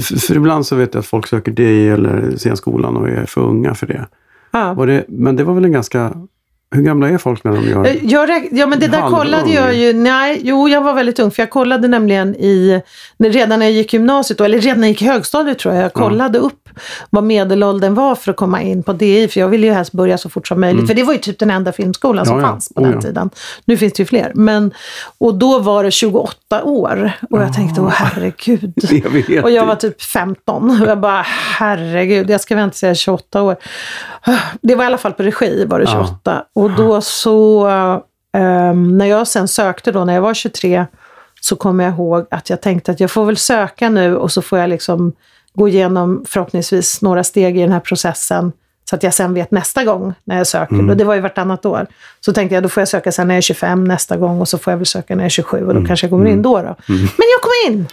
för ibland så vet jag att folk söker dig eller scenskolan och är för unga för det. Ja. det men det var väl en ganska hur gamla är folk när de gör eh, jag, Ja men det där kollade jag ju, nej, jo jag var väldigt ung för jag kollade nämligen i, redan när jag gick gymnasiet, eller redan när jag gick högstadiet tror jag, jag kollade ja. upp vad medelåldern var för att komma in på DI, för jag ville ju helst börja så fort som möjligt, mm. för det var ju typ den enda filmskolan som ja, fanns på oh, den tiden. Nu finns det ju fler, men och då var det 28 år och jag tänkte, åh herregud. Jag och jag var typ 15 och jag bara, herregud, jag ska väl inte säga 28 år. Det var i alla fall på regi var det 28 och då så, um, när jag sen sökte då när jag var 23, så kommer jag ihåg att jag tänkte att jag får väl söka nu och så får jag liksom gå igenom förhoppningsvis några steg i den här processen så att jag sen vet nästa gång när jag söker. Mm. Och det var ju vartannat år. Så tänkte jag, då får jag söka sen när jag är 25 nästa gång och så får jag väl söka när jag är 27 och då mm. kanske jag kommer in mm. då. då. Mm. Men jag kom in!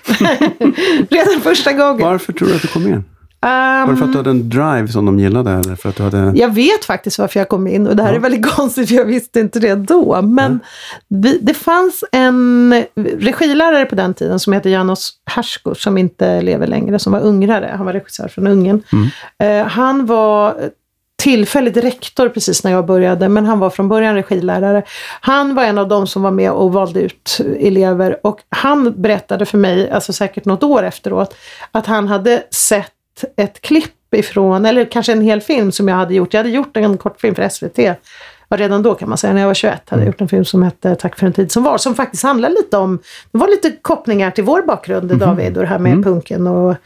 Redan första gången. Varför tror du att du kom in? Var det för att du hade en drive som de gillade? Eller för att du hade... Jag vet faktiskt varför jag kom in och det här ja. är väldigt konstigt för jag visste inte det då. Men ja. vi, det fanns en regilärare på den tiden som heter Janos Hersko som inte lever längre, som var ungrare. Han var regissör från Ungern. Mm. Uh, han var tillfälligt rektor precis när jag började, men han var från början regilärare. Han var en av dem som var med och valde ut elever och han berättade för mig, alltså säkert något år efteråt, att han hade sett ett klipp ifrån, eller kanske en hel film som jag hade gjort. Jag hade gjort en kortfilm för SVT. Och redan då kan man säga, när jag var 21, hade jag gjort en film som hette Tack för en tid som var. Som faktiskt handlar lite om, det var lite kopplingar till vår bakgrund, mm. David, och det här med mm. punken och,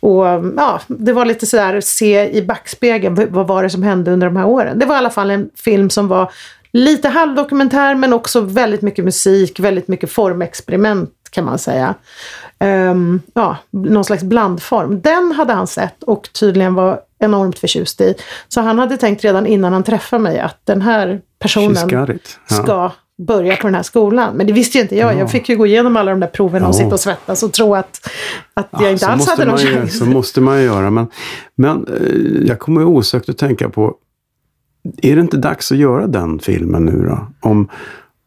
och ja, det var lite sådär, se i backspegeln, vad var det som hände under de här åren? Det var i alla fall en film som var lite halvdokumentär men också väldigt mycket musik, väldigt mycket formexperiment kan man säga. Um, ja, någon slags blandform. Den hade han sett och tydligen var enormt förtjust i. Så han hade tänkt redan innan han träffade mig att den här personen ja. ska börja på den här skolan. Men det visste ju inte jag. Ja. Jag fick ju gå igenom alla de där proven och sitta och svettas och tro att, att jag ja, inte alls hade någon chans. Så måste man ju göra. Men, men eh, jag kommer osökt att tänka på, är det inte dags att göra den filmen nu då? Om,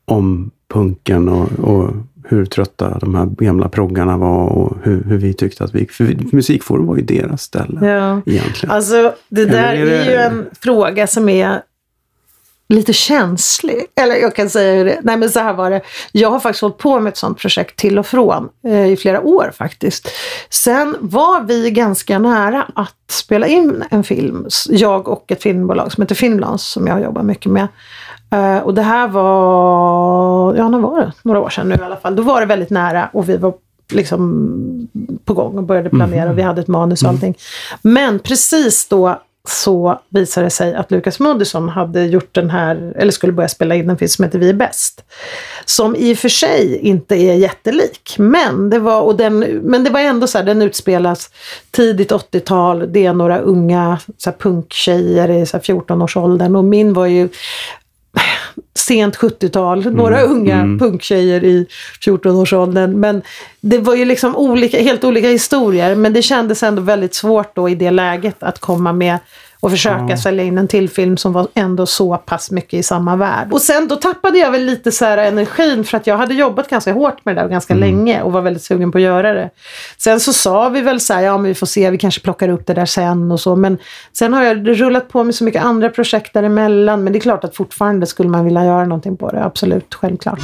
om punken och, och hur trötta de här gamla proggarna var och hur, hur vi tyckte att vi... För musikforum var ju deras ställe ja. egentligen. Alltså det där är, det... är, ju en fråga som är lite känslig. Eller jag kan säga det. Nej men så här var det. Jag har faktiskt hållit på med ett sånt projekt till och från eh, i flera år faktiskt. Sen var vi ganska nära att spela in en film. Jag och ett filmbolag som heter Filmlans som jag jobbar mycket med. Uh, och det här var, ja när var det? Några år sedan nu i alla fall. Då var det väldigt nära och vi var liksom på gång och började planera. Mm. Vi hade ett manus och mm. allting. Men precis då så visade det sig att Lukas Moodysson hade gjort den här, eller skulle börja spela in en film som heter Vi är bäst. Som i och för sig inte är jättelik, men det var, och den, men det var ändå så här, den utspelas tidigt 80-tal, det är några unga så här, punktjejer i 14-årsåldern och min var ju sent 70-tal, mm. några unga mm. punktjejer i 14-årsåldern. Men det var ju liksom olika, helt olika historier, men det kändes ändå väldigt svårt då i det läget att komma med och försöka ja. sälja in en till film som var ändå så pass mycket i samma värld. Och sen då tappade jag väl lite så här energin för att jag hade jobbat ganska hårt med det där ganska mm. länge och var väldigt sugen på att göra det. Sen så sa vi väl så här, ja men vi får se, vi kanske plockar upp det där sen och så. Men sen har jag rullat på med så mycket andra projekt däremellan. Men det är klart att fortfarande skulle man vilja göra någonting på det, absolut, självklart.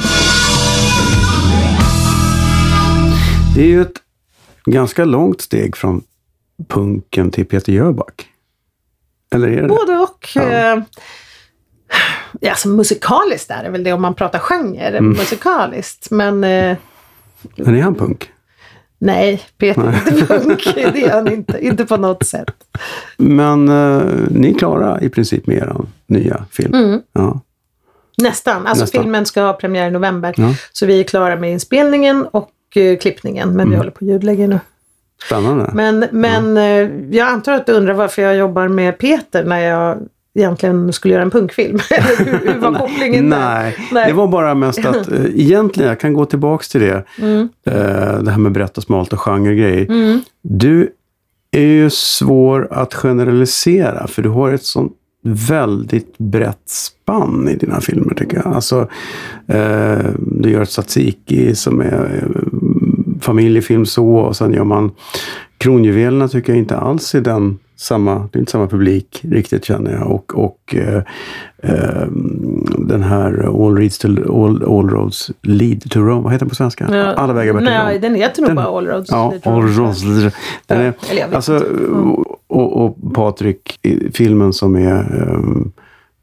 Det är ju ett ganska långt steg från punken till Peter Jöback. Eller är det Både och. Ja. Eh, alltså musikaliskt är det väl det om man pratar genre. Mm. Musikaliskt. Men... Eh, men är han punk? Nej, Peter är inte punk. Det är han inte. Inte på något sätt. Men eh, ni är klara i princip med er nya film? Mm. Ja. Nästan. Alltså Nästan. filmen ska ha premiär i november. Ja. Så vi är klara med inspelningen och uh, klippningen. Men mm. vi håller på att ljudlägga nu. Spännande. Men, men. Eh, jag antar att du undrar varför jag jobbar med Peter när jag egentligen skulle göra en punkfilm. hur, hur var kopplingen Nej, Nej, det var bara mest att äh, egentligen, jag kan gå tillbaks till det, mm. äh, det här med berätta smalt och genregrejer. Mm. Du är ju svår att generalisera för du har ett sånt väldigt brett spann i dina filmer tycker jag. Alltså, eh, du gör ett tzatziki som är familjefilm så och sen gör man Kronjuvelerna tycker jag inte alls är den samma, det är inte samma publik riktigt känner jag. Och, och eh, eh, den här All, reads to, all, all Roads Lead to Rome, vad heter den på svenska? Ja, Alla vägar till Rome. Nej, den heter nog bara All Roads ja, Lead to Rome. All Roads, den är, alltså, och, och Patrik, filmen som är um,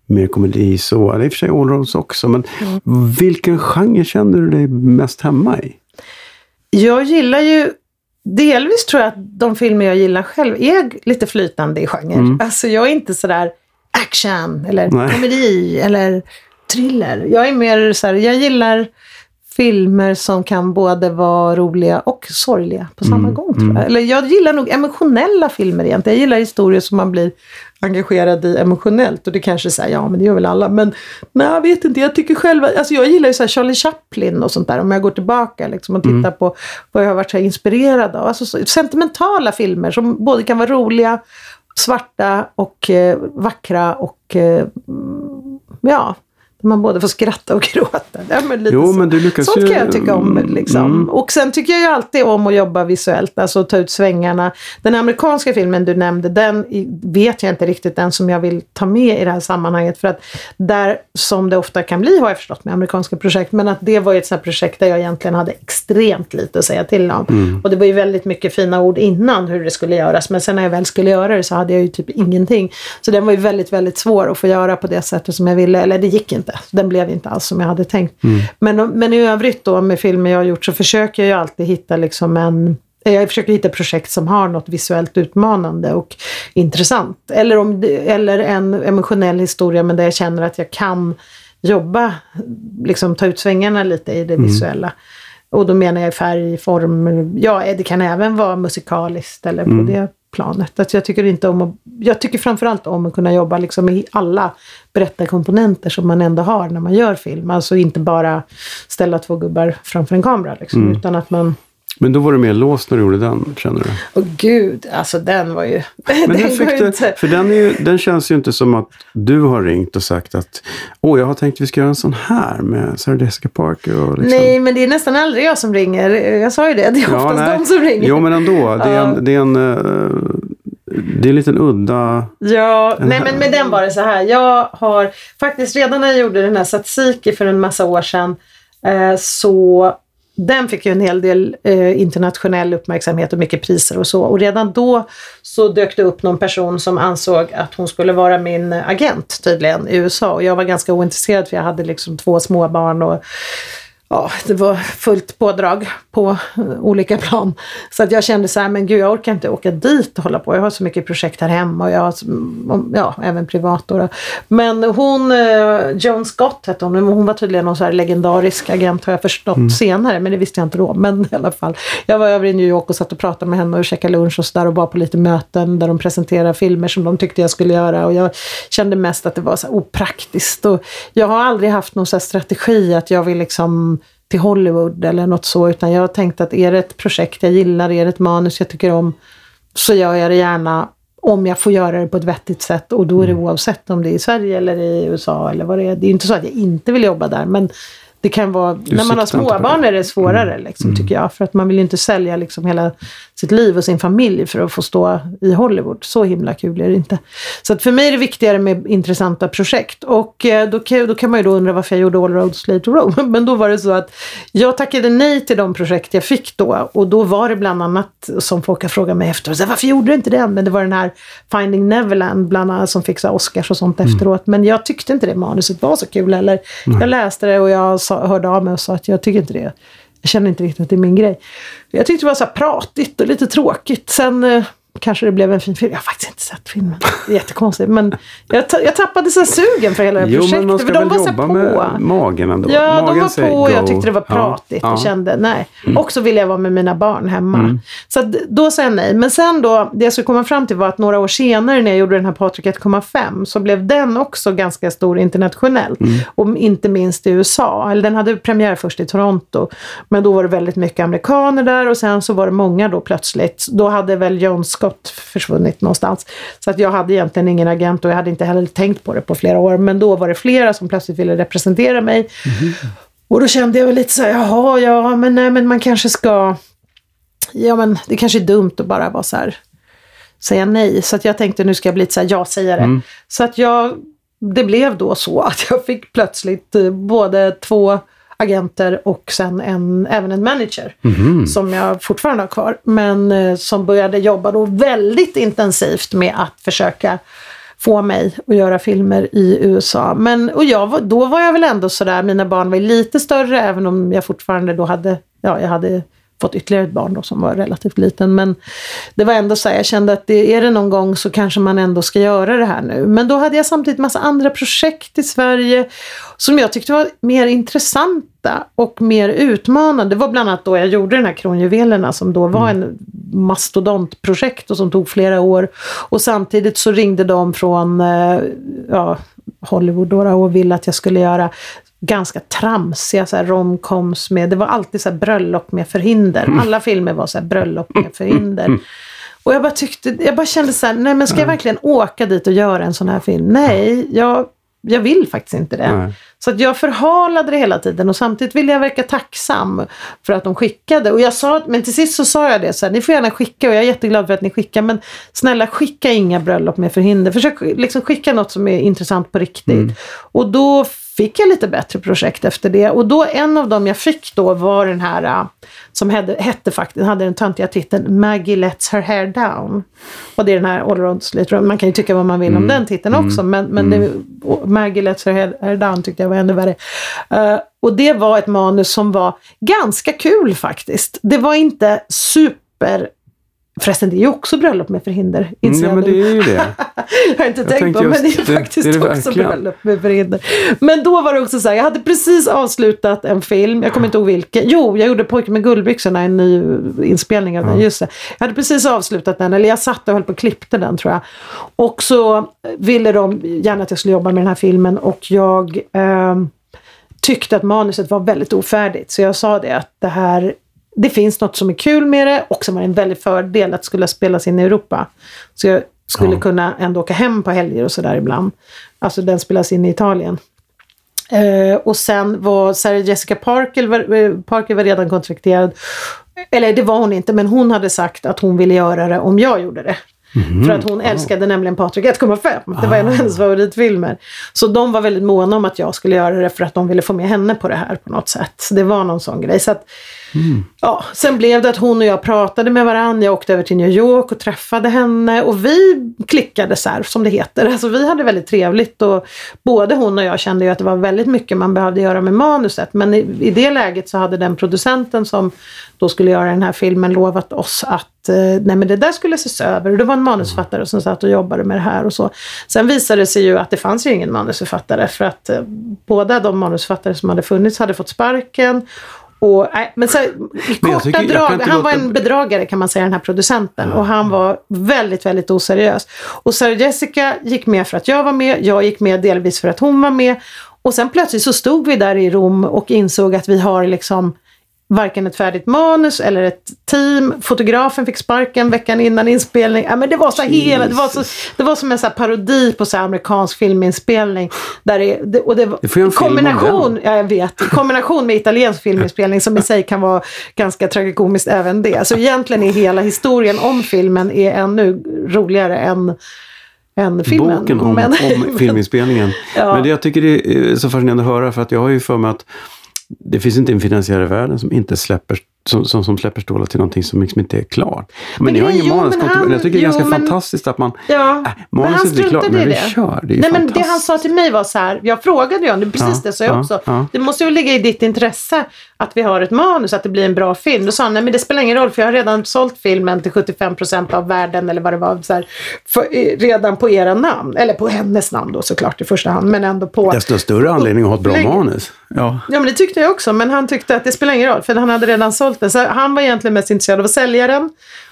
mer komedi så, eller i och för sig All Roads också, men mm. vilken genre känner du dig mest hemma i? Jag gillar ju Delvis tror jag att de filmer jag gillar själv är lite flytande i genre. Mm. Alltså jag är inte sådär action eller Nej. komedi eller thriller. Jag är mer så här, jag gillar filmer som kan både vara roliga och sorgliga på samma mm, gång. Tror jag. Mm. Eller jag gillar nog emotionella filmer egentligen. Jag gillar historier som man blir engagerad i emotionellt. Och det kanske säger ja men det gör väl alla. Men nej, jag vet inte. Jag tycker själv, alltså jag gillar ju så Charlie Chaplin och sånt där. Om jag går tillbaka liksom, och tittar mm. på vad jag har varit så inspirerad av. Alltså så, sentimentala filmer som både kan vara roliga, svarta och eh, vackra och eh, ja, man både får skratta och gråta. Ja, men lite jo, men du lyckas Sånt kan jag tycka om. Liksom. Mm. Och sen tycker jag ju alltid om att jobba visuellt, alltså ta ut svängarna. Den amerikanska filmen du nämnde, den vet jag inte riktigt den som jag vill ta med i det här sammanhanget. För att där, som det ofta kan bli, har jag förstått med amerikanska projekt, men att det var ju ett sånt projekt där jag egentligen hade extremt lite att säga till om. Mm. Och det var ju väldigt mycket fina ord innan hur det skulle göras, men sen när jag väl skulle göra det så hade jag ju typ ingenting. Så den var ju väldigt, väldigt svår att få göra på det sättet som jag ville, eller det gick inte inte. Den blev inte alls som jag hade tänkt. Mm. Men, men i övrigt då med filmer jag har gjort så försöker jag ju alltid hitta liksom en jag försöker hitta projekt som har något visuellt utmanande och intressant. Eller, om, eller en emotionell historia men där jag känner att jag kan jobba, liksom ta ut svängarna lite i det mm. visuella. Och då menar jag färg, form, ja det kan även vara musikaliskt eller på mm. det planet. Att jag tycker inte om att, jag tycker framförallt om att kunna jobba liksom i alla berättarkomponenter som man ändå har när man gör film. Alltså inte bara ställa två gubbar framför en kamera liksom, mm. utan att man men då var du mer låst när du gjorde den, känner du? Åh gud, alltså den var ju... Men den fick du, inte... För den, är ju, den känns ju inte som att du har ringt och sagt att åh, jag har tänkt att vi ska göra en sån här med Sarah Jessica Parker. Och liksom. Nej, men det är nästan aldrig jag som ringer. Jag sa ju det, det är oftast ja, de som ringer. Jo, men ändå. Det är en, det är en uh, det är en liten udda... Ja, nej men med den var det så här. Jag har faktiskt redan när jag gjorde den här Satsiki för en massa år sedan eh, så den fick ju en hel del eh, internationell uppmärksamhet och mycket priser och så. Och redan då så dök det upp någon person som ansåg att hon skulle vara min agent tydligen i USA. Och jag var ganska ointresserad för jag hade liksom två småbarn och ja, det var fullt pådrag på eh, olika plan. Så att jag kände så här, men gud jag orkar inte åka dit och hålla på. Jag har så mycket projekt här hemma och jag har, mm, ja, även privat då. Men hon, eh, Joan Scott hette hon, hon var tydligen någon så här legendarisk agent har jag förstått mm. senare, men det visste jag inte då. Men i alla fall, jag var över i New York och satt och pratade med henne och käkade lunch och så där och var på lite möten där de presenterade filmer som de tyckte jag skulle göra och jag kände mest att det var så opraktiskt. Och jag har aldrig haft någon så strategi att jag vill liksom till Hollywood eller något så, utan jag har tänkt att är det ett projekt jag gillar, är det ett manus jag tycker om, så gör jag det gärna om jag får göra det på ett vettigt sätt och då är det mm. oavsett om det är i Sverige eller i USA eller vad det är. Det är inte så att jag inte vill jobba där, men det kan vara, du när man har småbarn är det svårare, mm. liksom, tycker jag. För att man vill ju inte sälja liksom hela sitt liv och sin familj för att få stå i Hollywood. Så himla kul är det inte. Så att för mig är det viktigare med intressanta projekt. Och eh, då kan, då kan man ju då undra varför jag gjorde All Roads Lead to Rome. Men då var det så att jag tackade nej till de projekt jag fick då. Och då var det bland annat, som folk har frågat mig efteråt, varför gjorde du inte den? Men det var den här Finding Neverland bland annat som fick så Oscars och sånt mm. efteråt. Men jag tyckte inte det manuset var så kul heller. Mm. Jag läste det och jag sa, hörde av mig och sa att jag tycker inte det jag känner inte riktigt att det är min grej. Jag tyckte det var så här pratigt och lite tråkigt. Sen eh, kanske det blev en fin film. Jag har faktiskt inte sett filmen. Det är jättekonstigt. Men jag, jag tappade så sugen för hela det jo, projektet. Men man ska för de väl var jobba på. med magen ändå? Ja, magen de var på och jag tyckte det var pratigt ja, och kände nej. Mm. Och så ville jag vara med mina barn hemma. Mm. Så då sa jag nej. Men sen då, det jag skulle komma fram till var att några år senare när jag gjorde den här Patrik 1,5 så blev den också ganska stor internationellt. Mm. Och inte minst i USA. Eller den hade premiär först i Toronto. Men då var det väldigt mycket amerikaner där och sen så var det många då plötsligt. Då hade väl John Scott försvunnit någonstans. Så att jag hade egentligen ingen agent och jag hade inte heller tänkt på det på flera år. Men då var det flera som plötsligt ville representera mig. Mm. Och då kände jag väl lite så här, jaha, ja, men nej, men man kanske ska... Ja, men det kanske är dumt att bara vara så här, säga nej. Så att jag tänkte nu ska jag bli lite så här ja-sägare. Mm. Så att jag, det blev då så att jag fick plötsligt eh, både två agenter och sen en, även en manager mm. som jag fortfarande har kvar. Men eh, som började jobba då väldigt intensivt med att försöka få mig att göra filmer i USA. Men, och jag, då var jag väl ändå sådär, mina barn var lite större även om jag fortfarande då hade, ja jag hade fått ytterligare ett barn då som var relativt liten. Men det var ändå så här, jag kände att det, är det någon gång så kanske man ändå ska göra det här nu. Men då hade jag samtidigt massa andra projekt i Sverige som jag tyckte var mer intressanta och mer utmanande. Det var bland annat då jag gjorde den här Kronjuvelerna som då var mm. en mastodontprojekt och som tog flera år. Och samtidigt så ringde de från eh, ja, Hollywood då och ville att jag skulle göra ganska tramsiga så här romcoms med, det var alltid så här bröllop med förhinder. Mm. Alla filmer var så här bröllop med förhinder. Mm. Och jag bara tyckte, jag bara kände så här, nej men ska jag verkligen åka dit och göra en sån här film? Nej, jag, jag vill faktiskt inte det. Nej. Så att jag förhalade det hela tiden och samtidigt ville jag verka tacksam för att de skickade. Och jag sa, men till sist så sa jag det så här, ni får gärna skicka och jag är jätteglad för att ni skickar men snälla skicka inga bröllop med förhinder. Försök liksom skicka något som är intressant på riktigt. Mm. Och då fick jag lite bättre projekt efter det. Och då en av dem jag fick då var den här äh, som hette, hette faktiskt, hade den töntiga titeln Maggie lets her hair down. Och det är den här Allround Man kan ju tycka vad man vill mm. om den titeln mm. också men, men mm. det, Maggie lets her hair down tyckte jag var ännu värre. Uh, och det var ett manus som var ganska kul faktiskt. Det var inte super Förresten, det är ju också bröllop med förhinder. Mm, ja, men det är ju det. jag har inte jag tänkt på, men det är det, faktiskt är det också bröllop med förhinder. Men då var det också så här, jag hade precis avslutat en film, jag kommer inte ihåg vilken. Jo, jag gjorde Pojken med guldbyxorna, en ny inspelning av ja. den. Just det. Jag hade precis avslutat den, eller jag satt och höll på och klippte den tror jag. Och så ville de gärna att jag skulle jobba med den här filmen och jag eh, tyckte att manuset var väldigt ofärdigt. Så jag sa det att det här det finns något som är kul med det och som var en väldig fördel att skulle spelas in i Europa. Så jag skulle ja. kunna ändå åka hem på helger och sådär ibland. Alltså den spelas in i Italien. Eh, och sen var Sarah Jessica Parker, var, eh, Parker var redan kontrakterad. Eller det var hon inte, men hon hade sagt att hon ville göra det om jag gjorde det. Mm. För att hon älskade nämligen Patrik 1,5. Det var en av hennes ah. favoritfilmer. Så de var väldigt måna om att jag skulle göra det för att de ville få med henne på det här på något sätt. Det var någon sån grej. Så att, mm. ja, sen blev det att hon och jag pratade med varandra. Jag åkte över till New York och träffade henne. Och vi klickade så här, som det heter. Alltså vi hade väldigt trevligt. Och både hon och jag kände ju att det var väldigt mycket man behövde göra med manuset. Men i, i det läget så hade den producenten som då skulle göra den här filmen lovat oss att eh, nej men det där skulle ses över. Och det var en manusförfattare som satt och jobbade med det här och så. Sen visade det sig ju att det fanns ju ingen manusförfattare för att eh, båda de manusförfattare som hade funnits hade fått sparken. Och, nej, men så, i korta tycker, drag, han var en bedragare kan man säga, den här producenten. Ja. Och han var väldigt, väldigt oseriös. Och Sarah Jessica gick med för att jag var med, jag gick med delvis för att hon var med. Och sen plötsligt så stod vi där i Rom och insåg att vi har liksom varken ett färdigt manus eller ett team. Fotografen fick sparken veckan innan inspelning. Ja, men det, var så hela, det, var så, det var som en så parodi på så amerikansk filminspelning. Där det, och det det kombination, ja, jag vet, kombination med italiensk filminspelning som i sig kan vara ganska tragikomiskt även det. Så egentligen är hela historien om filmen är ännu roligare än än filmen. Boken om, men, om filminspelningen. ja. Men det jag tycker det är så fascinerande att höra för att jag har ju för mig att det finns inte en finansiär i världen som inte släpper som, som, som släpper stålar till någonting som liksom inte är klart. Men, men ni har ingen manus. Jag tycker det är ganska men, fantastiskt att man... Ja, äh, manuset är klart, men vi kör. Det är Nej, men det han sa till mig var så här, jag frågade ju honom, precis ja, det sa jag ja, också. Ja. Det måste ju ligga i ditt intresse att vi har ett manus, att det blir en bra film. Då sa han, nej men det spelar ingen roll för jag har redan sålt filmen till 75 procent av världen eller vad det var, så här, för, redan på era namn. Eller på hennes namn då såklart i första hand, men ändå på... Desto större anledning att ha ett bra manus. Ja. ja, men det tyckte jag också, men han tyckte att det spelar ingen roll för han hade redan sålt den. Så han var egentligen mest intresserad av att sälja den.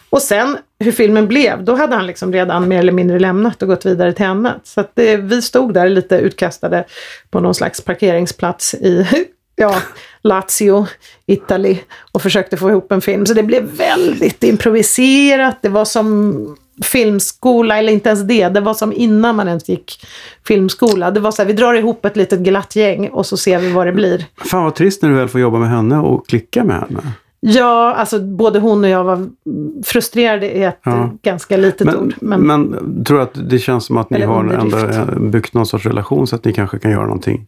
Och sen hur filmen blev, då hade han liksom redan mer eller mindre lämnat och gått vidare till annat. Så att det, vi stod där lite utkastade på någon slags parkeringsplats i ja, Lazio, Italy och försökte få ihop en film. Så det blev väldigt improviserat. Det var som filmskola, eller inte ens det. Det var som innan man ens gick filmskola. Det var så här, vi drar ihop ett litet glatt gäng och så ser vi vad det blir. Fan vad trist när du väl får jobba med henne och klicka med henne. Ja, alltså både hon och jag var frustrerade i ett ja. ganska litet men, ord. Men, men tror du att det känns som att ni har ändå byggt någon sorts relation så att ni kanske kan göra någonting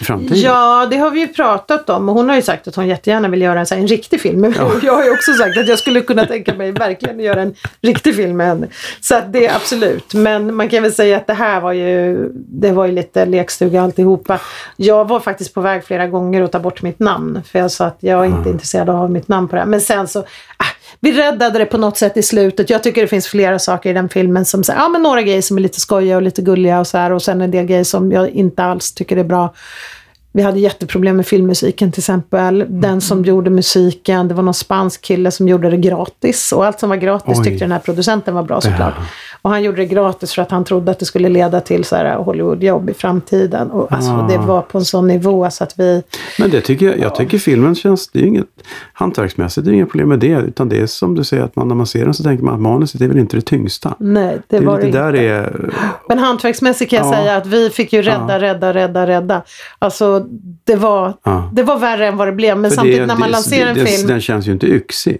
i framtiden? Ja, det har vi ju pratat om och hon har ju sagt att hon jättegärna vill göra en, så här, en riktig film. Ja. jag har ju också sagt att jag skulle kunna tänka mig verkligen göra en riktig film med henne. Så att det är absolut. Men man kan väl säga att det här var ju, det var ju lite lekstuga alltihopa. Jag var faktiskt på väg flera gånger att ta bort mitt namn. För jag sa att jag är inte mm. intresserad av att mitt namn på det här. Men sen så, ah, vi räddade det på något sätt i slutet. Jag tycker det finns flera saker i den filmen som, så, ja men några grejer som är lite skojiga och lite gulliga och så här. Och sen en del grejer som jag inte alls tycker är bra. Vi hade jätteproblem med filmmusiken till exempel. Den mm. som gjorde musiken, det var någon spansk kille som gjorde det gratis. Och allt som var gratis Oj. tyckte den här producenten var bra såklart. Ja. Och han gjorde det gratis för att han trodde att det skulle leda till så här Hollywoodjobb i framtiden. Och alltså, ah. det var på en sån nivå så att vi... Men det tycker jag, jag tycker filmen känns, det är inget hantverksmässigt, det är inga problem med det. Utan det är som du säger att man, när man ser den så tänker man att manuset är väl inte det tyngsta. Nej, det, det var det inte. Där är... Men hantverksmässigt kan jag ja. säga att vi fick ju rädda, ja. rädda, rädda, rädda. Alltså det var, ja. det var värre än vad det blev. Men för samtidigt det, när man det, lanserar en film... Den känns ju inte yxig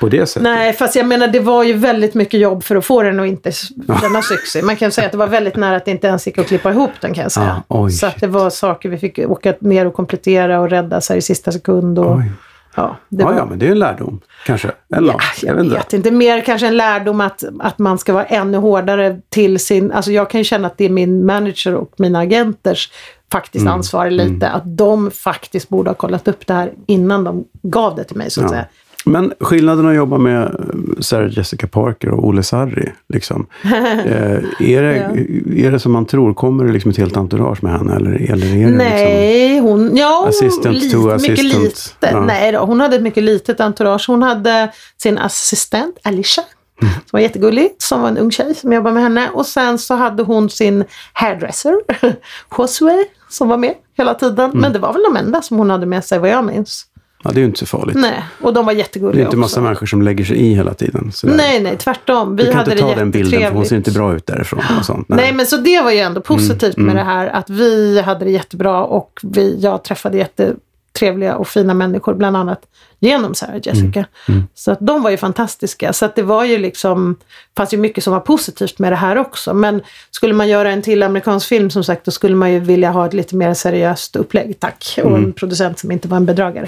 på det sättet. Nej, fast jag menar det var ju väldigt mycket jobb för att få den att inte kännas yxig. Man kan säga att det var väldigt nära att det inte ens gick att klippa ihop den kan jag säga. Ah, så att det var saker vi fick åka ner och komplettera och rädda så i sista sekund. Och, Ja, det var... ja, men det är en lärdom kanske? Eller ja, jag vet, vet inte. Mer kanske en lärdom att, att man ska vara ännu hårdare till sin... Alltså jag kan ju känna att det är min manager och mina agenters faktiskt mm. ansvar lite. Mm. Att de faktiskt borde ha kollat upp det här innan de gav det till mig så att ja. säga. Men skillnaden att jobba med eh, Sarah Jessica Parker och Olle Sarri, liksom. eh, är, det, ja. är det som man tror? Kommer det liksom ett helt entourage med henne? Eller, eller är det Nej, liksom hon... Ja, assistant lite, to assistant? Mycket litet. Ja. Nej då, hon hade ett mycket litet entourage. Hon hade sin assistent Alicia. Mm. Som var jättegullig, som var en ung tjej som jobbade med henne. Och sen så hade hon sin hairdresser, Josue, som var med hela tiden. Mm. Men det var väl de enda som hon hade med sig vad jag minns. Ja, det är ju inte så farligt. Nej, och de var jättegulliga Det är inte massa också. människor som lägger sig i hela tiden. Sådär. Nej, nej, tvärtom. Vi du kan hade inte ta den bilden för hon ser inte bra ut därifrån. Och sånt. Nej. nej men så det var ju ändå positivt mm, med mm. det här att vi hade det jättebra och vi, jag träffade jättetrevliga och fina människor, bland annat genom Sarah Jessica. Mm, mm. Så att de var ju fantastiska. Så att det var ju liksom, fanns ju mycket som var positivt med det här också. Men skulle man göra en till amerikansk film som sagt, då skulle man ju vilja ha ett lite mer seriöst upplägg, tack. Och en mm. producent som inte var en bedragare.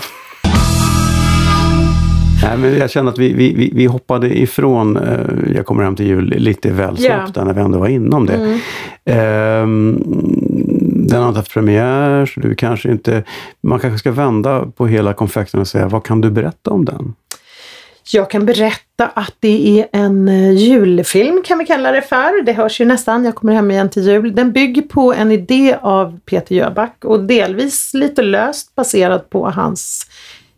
Nej, men jag känner att vi, vi, vi hoppade ifrån uh, Jag kommer hem till jul lite väl snabbt yeah. när vi ändå var inom det. Mm. Uh, den har inte haft premiär, så du kanske inte... Man kanske ska vända på hela konfekten och säga, vad kan du berätta om den? Jag kan berätta att det är en eh, julfilm kan vi kalla det för. Det hörs ju nästan, jag kommer hem igen till jul. Den bygger på en idé av Peter Jöback och delvis lite löst baserad på hans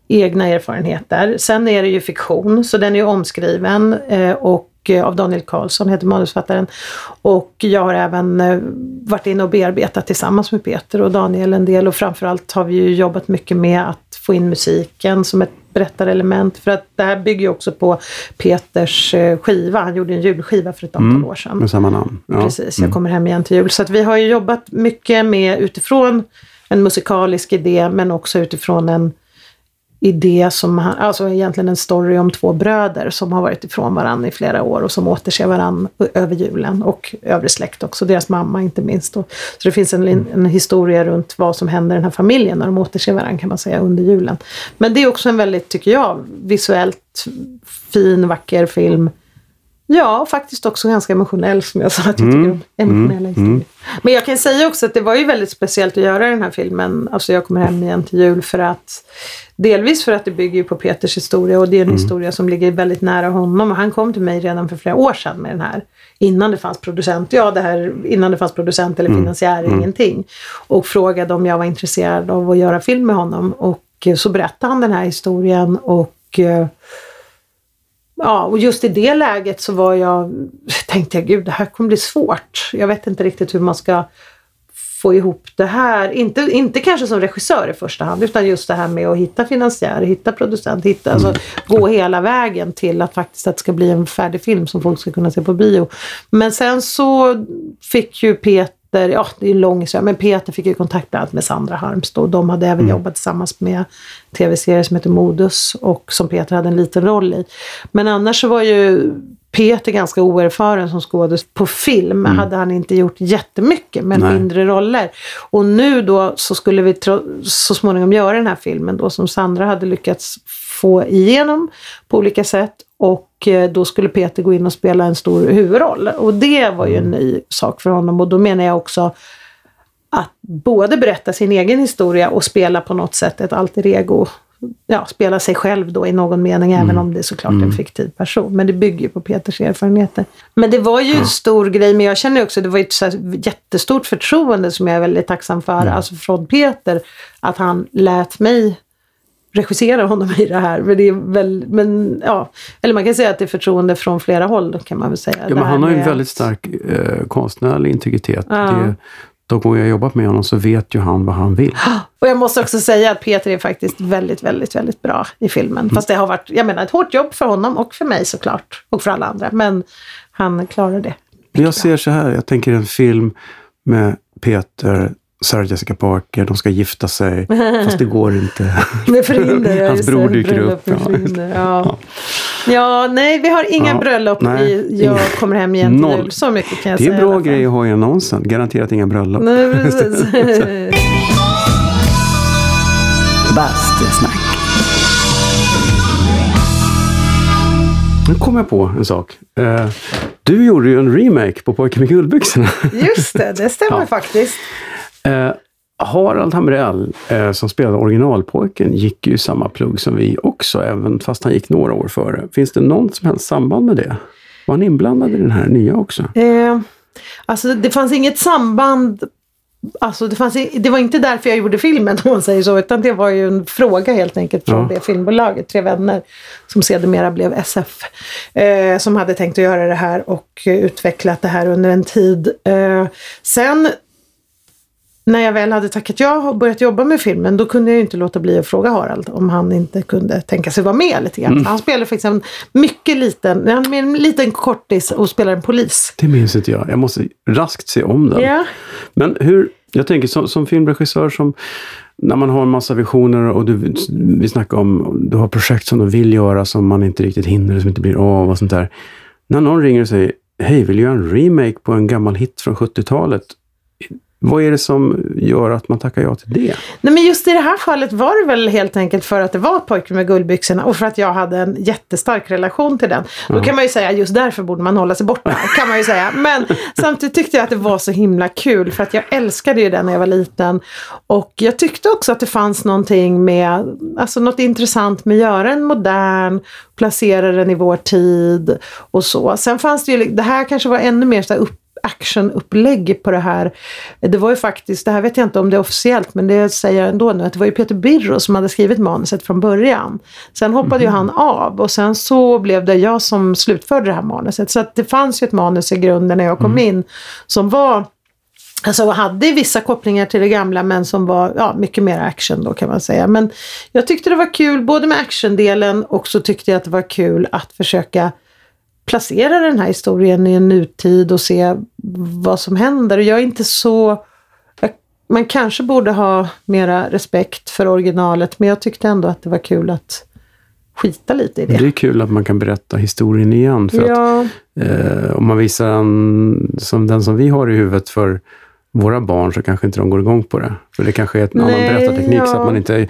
egna erfarenheter. Sen är det ju fiktion, så den är omskriven eh, och och eh, av Daniel Karlsson heter manusförfattaren. Och jag har även eh, varit inne och bearbetat tillsammans med Peter och Daniel en del och framförallt har vi ju jobbat mycket med att få in musiken som ett berättarelement. För att det här bygger ju också på Peters skiva. Han gjorde en julskiva för ett antal mm, år sedan. Med samma namn. Ja. Precis, Jag mm. kommer hem igen till jul. Så att vi har ju jobbat mycket med utifrån en musikalisk idé men också utifrån en idé som, alltså egentligen en story om två bröder som har varit ifrån varandra i flera år och som återser varandra över julen och övrig släkt också, deras mamma inte minst. Så det finns en, en historia runt vad som händer i den här familjen när de återser varandra kan man säga under julen. Men det är också en väldigt, tycker jag, visuellt fin, vacker film Ja, faktiskt också ganska emotionell som jag sa att jag tycker mm. om emotionella mm. historier. Men jag kan säga också att det var ju väldigt speciellt att göra den här filmen. Alltså jag kommer hem igen till jul för att Delvis för att det bygger på Peters historia och det är en mm. historia som ligger väldigt nära honom. Och han kom till mig redan för flera år sedan med den här. Innan det fanns producent, ja det här, innan det fanns producent eller mm. finansiär, mm. ingenting. Och frågade om jag var intresserad av att göra film med honom. Och så berättade han den här historien och eh, Ja, och just i det läget så var jag, tänkte jag, gud det här kommer bli svårt. Jag vet inte riktigt hur man ska få ihop det här. Inte, inte kanske som regissör i första hand, utan just det här med att hitta finansiär, hitta producent, hitta, alltså, mm. gå hela vägen till att faktiskt att det ska bli en färdig film som folk ska kunna se på bio. Men sen så fick ju Peter Peter, ja det är en lång historia, men Peter fick ju kontakt bland annat med Sandra Harmstad och de hade även mm. jobbat tillsammans med tv-serier som heter Modus och som Peter hade en liten roll i. Men annars så var ju Peter ganska oerfaren som skådespelare på film. Mm. Hade han inte gjort jättemycket men Nej. mindre roller. Och nu då så skulle vi så småningom göra den här filmen då som Sandra hade lyckats få igenom på olika sätt. Och eh, då skulle Peter gå in och spela en stor huvudroll. Och det var ju en mm. ny sak för honom. Och då menar jag också att både berätta sin egen historia och spela på något sätt ett alter ego ja, spela sig själv då i någon mening, mm. även om det är såklart mm. en fiktiv person. Men det bygger ju på Peters erfarenheter. Men det var ju ja. en stor grej, men jag känner också, det var ett så jättestort förtroende som jag är väldigt tacksam för, mm. alltså från Peter, att han lät mig regissera honom i det här. Men, det är väl, men, ja, eller man kan säga att det är förtroende från flera håll kan man väl säga. Ja, men han har ju en väldigt stark eh, konstnärlig integritet. Ja. Det, de gånger jag jobbat med honom så vet ju han vad han vill. Och jag måste också säga att Peter är faktiskt väldigt, väldigt, väldigt bra i filmen. Mm. Fast det har varit, jag menar, ett hårt jobb för honom och för mig såklart. Och för alla andra. Men han klarar det. Jag ser så här, jag tänker en film med Peter Sarah Jessica Parker, de ska gifta sig, fast det går inte. Med förhinder, Hans bror dyker upp. Ja. Ja. ja. nej, vi har inga ja, bröllop nej, i Jag inga. kommer hem igen till jul. Så mycket kan jag säga. Det är en bra grej att ha i annonsen. Garanterat inga bröllop. Bastusnack. Nu kom jag på en sak. Uh, du gjorde ju en remake på Pojken med guldbyxorna. Just det, det stämmer ja. faktiskt. Eh, Harald Hamrell, eh, som spelade originalpojken, gick ju samma plugg som vi också, även fast han gick några år före. Finns det något som helst samband med det? Var han inblandad i den här nya också? Eh, alltså det fanns inget samband Alltså det, fanns, det var inte därför jag gjorde filmen om man säger så, utan det var ju en fråga helt enkelt från ja. det filmbolaget, Tre vänner, som sedermera blev SF, eh, som hade tänkt att göra det här och utvecklat det här under en tid. Eh, sen när jag väl hade tackat ja och börjat jobba med filmen, då kunde jag inte låta bli att fråga Harald om han inte kunde tänka sig vara med lite grann. Mm. Han spelar faktiskt en mycket liten, han är en liten kortis och spelar en polis. Det minns inte jag. Jag måste raskt se om den. Yeah. Men hur, jag tänker som, som filmregissör, som när man har en massa visioner och du, vi snackar om, du har projekt som du vill göra som man inte riktigt hinner, som inte blir av och sånt där. När någon ringer och säger, hej, vill du göra en remake på en gammal hit från 70-talet? Vad är det som gör att man tackar ja till det? Nej, men just i det här fallet var det väl helt enkelt för att det var Pojken med guldbyxorna och för att jag hade en jättestark relation till den. Då kan man ju säga just därför borde man hålla sig borta, kan man ju säga. Men samtidigt tyckte jag att det var så himla kul för att jag älskade ju den när jag var liten. Och jag tyckte också att det fanns någonting med, alltså något intressant med att göra en modern, placera den i vår tid och så. Sen fanns det ju, det här kanske var ännu mer så upp actionupplägg på det här. Det var ju faktiskt, det här vet jag inte om det är officiellt, men det säger jag ändå nu, att det var ju Peter Birro som hade skrivit manuset från början. Sen hoppade mm. ju han av och sen så blev det jag som slutförde det här manuset. Så att det fanns ju ett manus i grunden när jag kom mm. in som var Alltså hade vissa kopplingar till det gamla men som var ja, mycket mer action då kan man säga. Men jag tyckte det var kul både med actiondelen och så tyckte jag att det var kul att försöka placera den här historien i en nutid och se vad som händer. Jag är inte så... Man kanske borde ha mera respekt för originalet men jag tyckte ändå att det var kul att skita lite i det. Det är kul att man kan berätta historien igen. För ja. att, eh, om man visar en, som den som vi har i huvudet för våra barn så kanske inte de går igång på det. För det kanske är en annan berättarteknik. Ja. Så att man inte,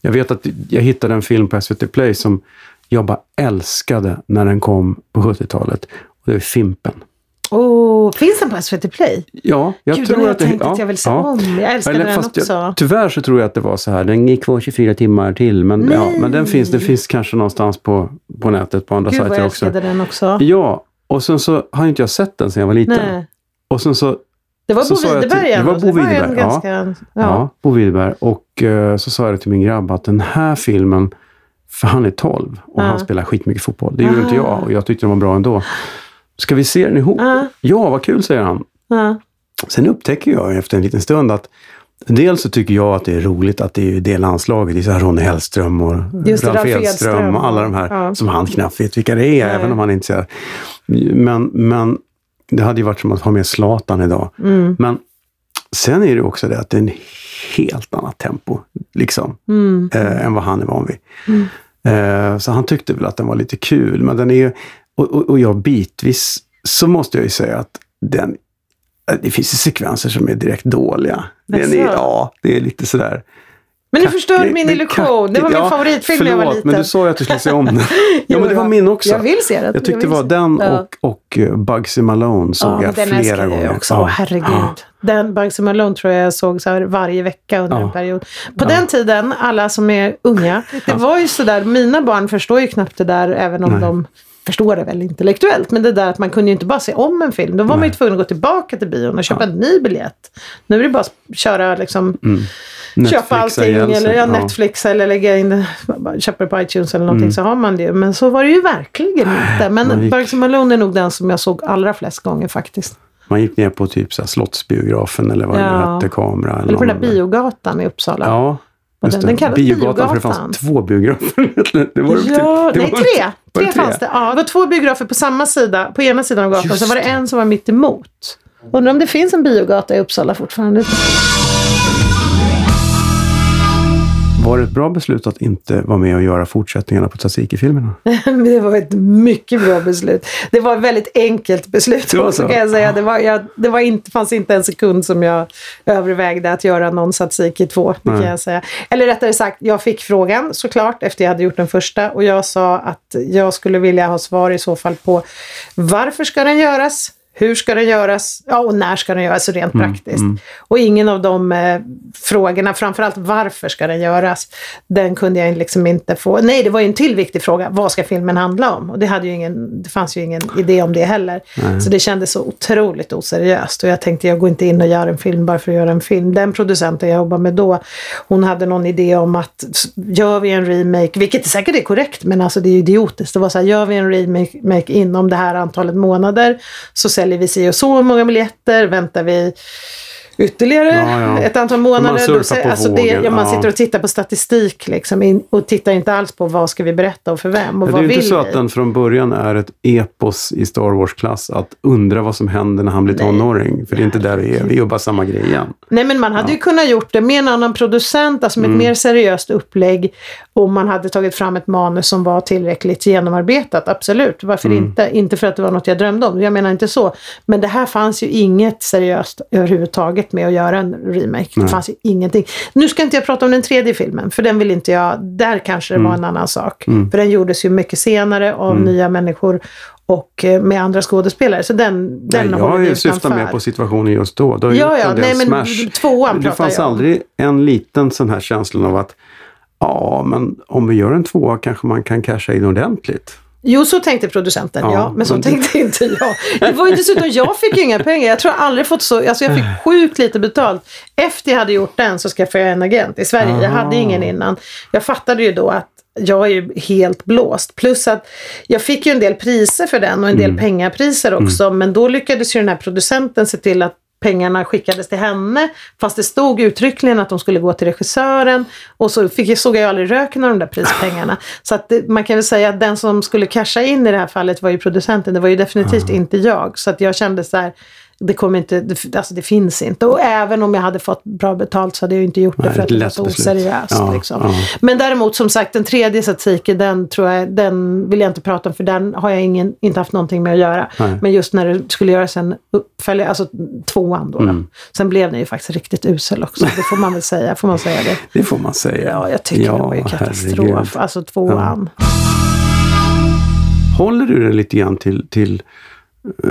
jag vet att jag hittade en film på SVT Play som jag bara älskade när den kom på 70-talet. Och det är Fimpen. Oh, finns den på SVT Play? Ja, jag Gud, tror att det... ja, att jag vill se ja. om. Jag älskade Eller, den också. Jag, tyvärr så tror jag att det var så här. Den gick kvar 24 timmar till. Men, ja, men den finns, den finns kanske någonstans på, på nätet på andra Gud, sajter också. Gud vad jag älskade den också. Ja, och sen så har inte jag sett den sedan jag var liten. Nej. Och sen så det var Bo Widerberg Det var Bo Widerberg, ja. Ganska, ja. ja. Bo Widerberg. Och uh, så sa jag till min grabb att den här filmen för han är 12 och han spelar skitmycket fotboll. Det gjorde inte jag och jag tyckte den var bra ändå. Ska vi se den ihop? Uh. Ja, vad kul, säger han. Sen upptäcker jag efter en liten stund att Dels så tycker jag att det är roligt att det är det landslaget. Det är så här Ronny Hellström och Just Ralf Edström och alla de här ja. som han knappt vet vilka det är, Nej. även om han inte ser. Men, men det hade ju varit som att ha med Zlatan idag. Mm. Men sen är det också det att det är en helt annat tempo liksom, Mm. eh, än vad han är van vid. Mm. Eh, så han tyckte väl att den var lite kul. Men den är ju, och, och, och jag bitvis så måste jag ju säga att den, eh, det finns ju sekvenser som är direkt dåliga. Den är, ja, det är lite sådär. Men du förstörde min men illusion. Det var min. Ja, favoritfilm när jag var förlåt, liten. men du sa ju att du skulle se om den. ja, men det var min också. Jag vill se den. Jag tyckte det vill var den Ja. och, och eh, Bugsy Malone såg Ja, jag den flera älskade gånger. jag också. Ja. Herregud. Ja. Den Bugsy Malone tror jag jag såg så varje vecka under en period. På den tiden, alla som är unga, det var ju sådär, mina barn förstår ju knappt det där även om Nej. de förstår det väl intellektuellt. Men det där att man kunde ju inte bara se om en film. Då var man ju tvungen att gå tillbaka till bion och köpa en ny biljett. Nu är det bara att köra liksom Mm. Netflixa allting ihjäl sig. eller ja, Ja. Mm. Netflix eller lägga in det, köpa det på iTunes eller någonting så har man det. Men så var det ju verkligen inte. man Men gick- Bugsy Malone är nog den som jag såg allra flest gånger faktiskt. Man gick ner på typ så här Slottsbiografen eller vad det Ja. nu hette, kamera. Eller på den där biogatan i Uppsala. Ja, den- det. den kallas biogatan, för det Biogatan. fanns två biografer. det var typ- Ja, det nej var- tre. var det Tre fanns det. Ja, det var två biografer på samma sida, på ena sidan av gatan. Just Sen var det det. en som var mitt emot. Undrar om det finns en biogata i Uppsala fortfarande. Var det ett bra beslut att inte vara med och göra fortsättningarna på Tsatsiki-filmerna? Det var ett mycket bra beslut. Det var ett väldigt enkelt beslut Det också så? kan jag säga. Det, var, jag, det var inte, fanns inte en sekund som jag övervägde att göra någon Tsatsiki 2. Det kan jag säga. Eller rättare sagt, jag fick frågan såklart efter jag hade gjort den första och jag sa att jag skulle vilja ha svar i så fall på varför ska den göras? Hur ska den göras? Ja, och när ska den göras så rent Mm, praktiskt? Och ingen av de eh, frågorna, framförallt varför ska den göras, den kunde jag liksom inte få. Nej, det var ju en till viktig fråga. Vad ska filmen handla om? Och det, hade ju ingen, det fanns ju ingen idé om det heller. Så det kändes så otroligt oseriöst. Och jag tänkte, jag går inte in och gör en film bara för att göra en film. Den producenten jag jobbade med då, hon hade någon idé om att gör vi en remake, vilket säkert är korrekt, men alltså det är ju idiotiskt. Det var så här, gör vi en remake inom det här antalet månader så säljer vi si och så många biljetter. Väntar vi ytterligare Ja, ja. ett antal Man månader. surfar Då, alltså det, ja, man sitter och tittar på statistik liksom, och tittar inte alls på vad ska vi berätta och för vem och det vad är ju vill inte så vi. att den från början är ett epos i Star Wars-klass att undra vad som händer när han blir tonåring. För det är inte där vi är. Vi gör bara samma grej igen. Nej men man hade ju kunnat gjort det med en annan producent, alltså med Mm. ett mer seriöst upplägg. Om man hade tagit fram ett manus som var tillräckligt genomarbetat, absolut. Varför Mm. inte? Inte för att det var något jag drömde om, jag menar inte så. Men det här fanns ju inget seriöst överhuvudtaget med att göra en remake. Det fanns ju ingenting. Nu ska inte jag prata om den tredje filmen, för den vill inte jag, där kanske det var Mm. en annan sak. För den gjordes ju mycket senare av nya människor och eh, med andra skådespelare. Så den, den Nej, håller jag syftar mer på situationen just då. Du har Ja, ja, nej, men smash. tvåan Det fanns jag aldrig en liten sån här känslan av att ja, men om vi gör en tvåa kanske man kan casha in ordentligt. Jo, så tänkte producenten, ja. Ja, men så men tänkte inte jag. Det var ju dessutom, jag fick ju inga pengar. Jag tror jag aldrig fått så, alltså jag fick sjukt lite betalt. Efter jag hade gjort den så skaffade jag en agent i Sverige. Jag Aha. hade ingen innan. Jag fattade ju då att jag är ju helt blåst. Plus att jag fick ju en del priser för den och en del pengapriser också. Men då lyckades ju den här producenten se till att pengarna skickades till henne. Fast det stod uttryckligen att de skulle gå till regissören. Och så fick, jag- såg jag aldrig röken av de där prispengarna. Så att det, man kan väl säga att den som skulle casha in i det här fallet var ju producenten. Det var ju definitivt inte jag. Så att jag kände så här, det kommer inte, det, alltså det finns inte. Och även om jag hade fått bra betalt så hade jag inte gjort det Nej, för att det var så oseriöst. Ja, liksom. ja. Men däremot som sagt den tredje Satsiki, den tror jag, den vill jag inte prata om för den har jag ingen, inte haft någonting med att göra. Nej. Men just när det skulle göras en uppföljare, alltså tvåan då. Mm. då. Sen blev den ju faktiskt riktigt usel också, det får man väl säga. Får man säga det? Det får man säga. Ja, jag tycker det var ju katastrof. herregud. Alltså tvåan. Håller du dig lite grann till, till eh,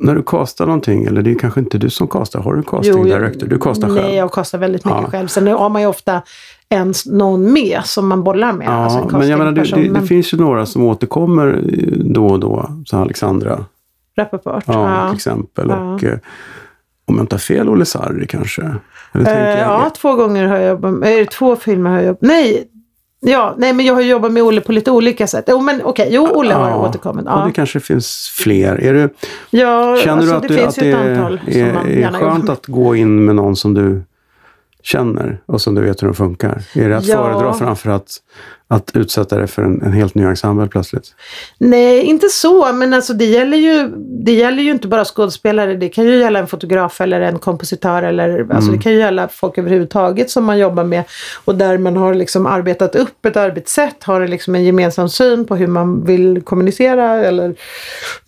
när du kastar någonting, eller det är kanske inte du som kastar, har du casting director? Du kastar nej, själv? jag kastar väldigt mycket Ja. själv. Sen har man ju ofta en, någon med som man bollar med. Ja, alltså en men jag menar, det, det, det finns ju några som återkommer eh, då och då, som Alexandra Rappaport. ja, Ja. till exempel. Ja. Och, eh, om jag inte har fel, Olle Sarri kanske? Eller Eh, ja, två gånger har jag jobbat med, det två filmer har jag jobbat Nej, ja, nej men jag har jobbat med Olle på lite olika sätt. Jo, men okej, jo, Olle har Ja, återkommit. Och Ja, det kanske finns fler. Är det, ja känner alltså, du att det finns att det ett antal är, är jobbar skönt att gå in med någon som du känner och som du vet hur de funkar? Är det att Ja. föredra framför att, att utsätta dig för en, en helt ny ensemble plötsligt? Nej, inte så, men alltså det gäller, ju, det gäller ju inte bara skådespelare. Det kan ju gälla en fotograf eller en kompositör eller mm. alltså det kan ju gälla folk överhuvudtaget som man jobbar med och där man har liksom arbetat upp ett arbetssätt, har liksom en gemensam syn på hur man vill kommunicera eller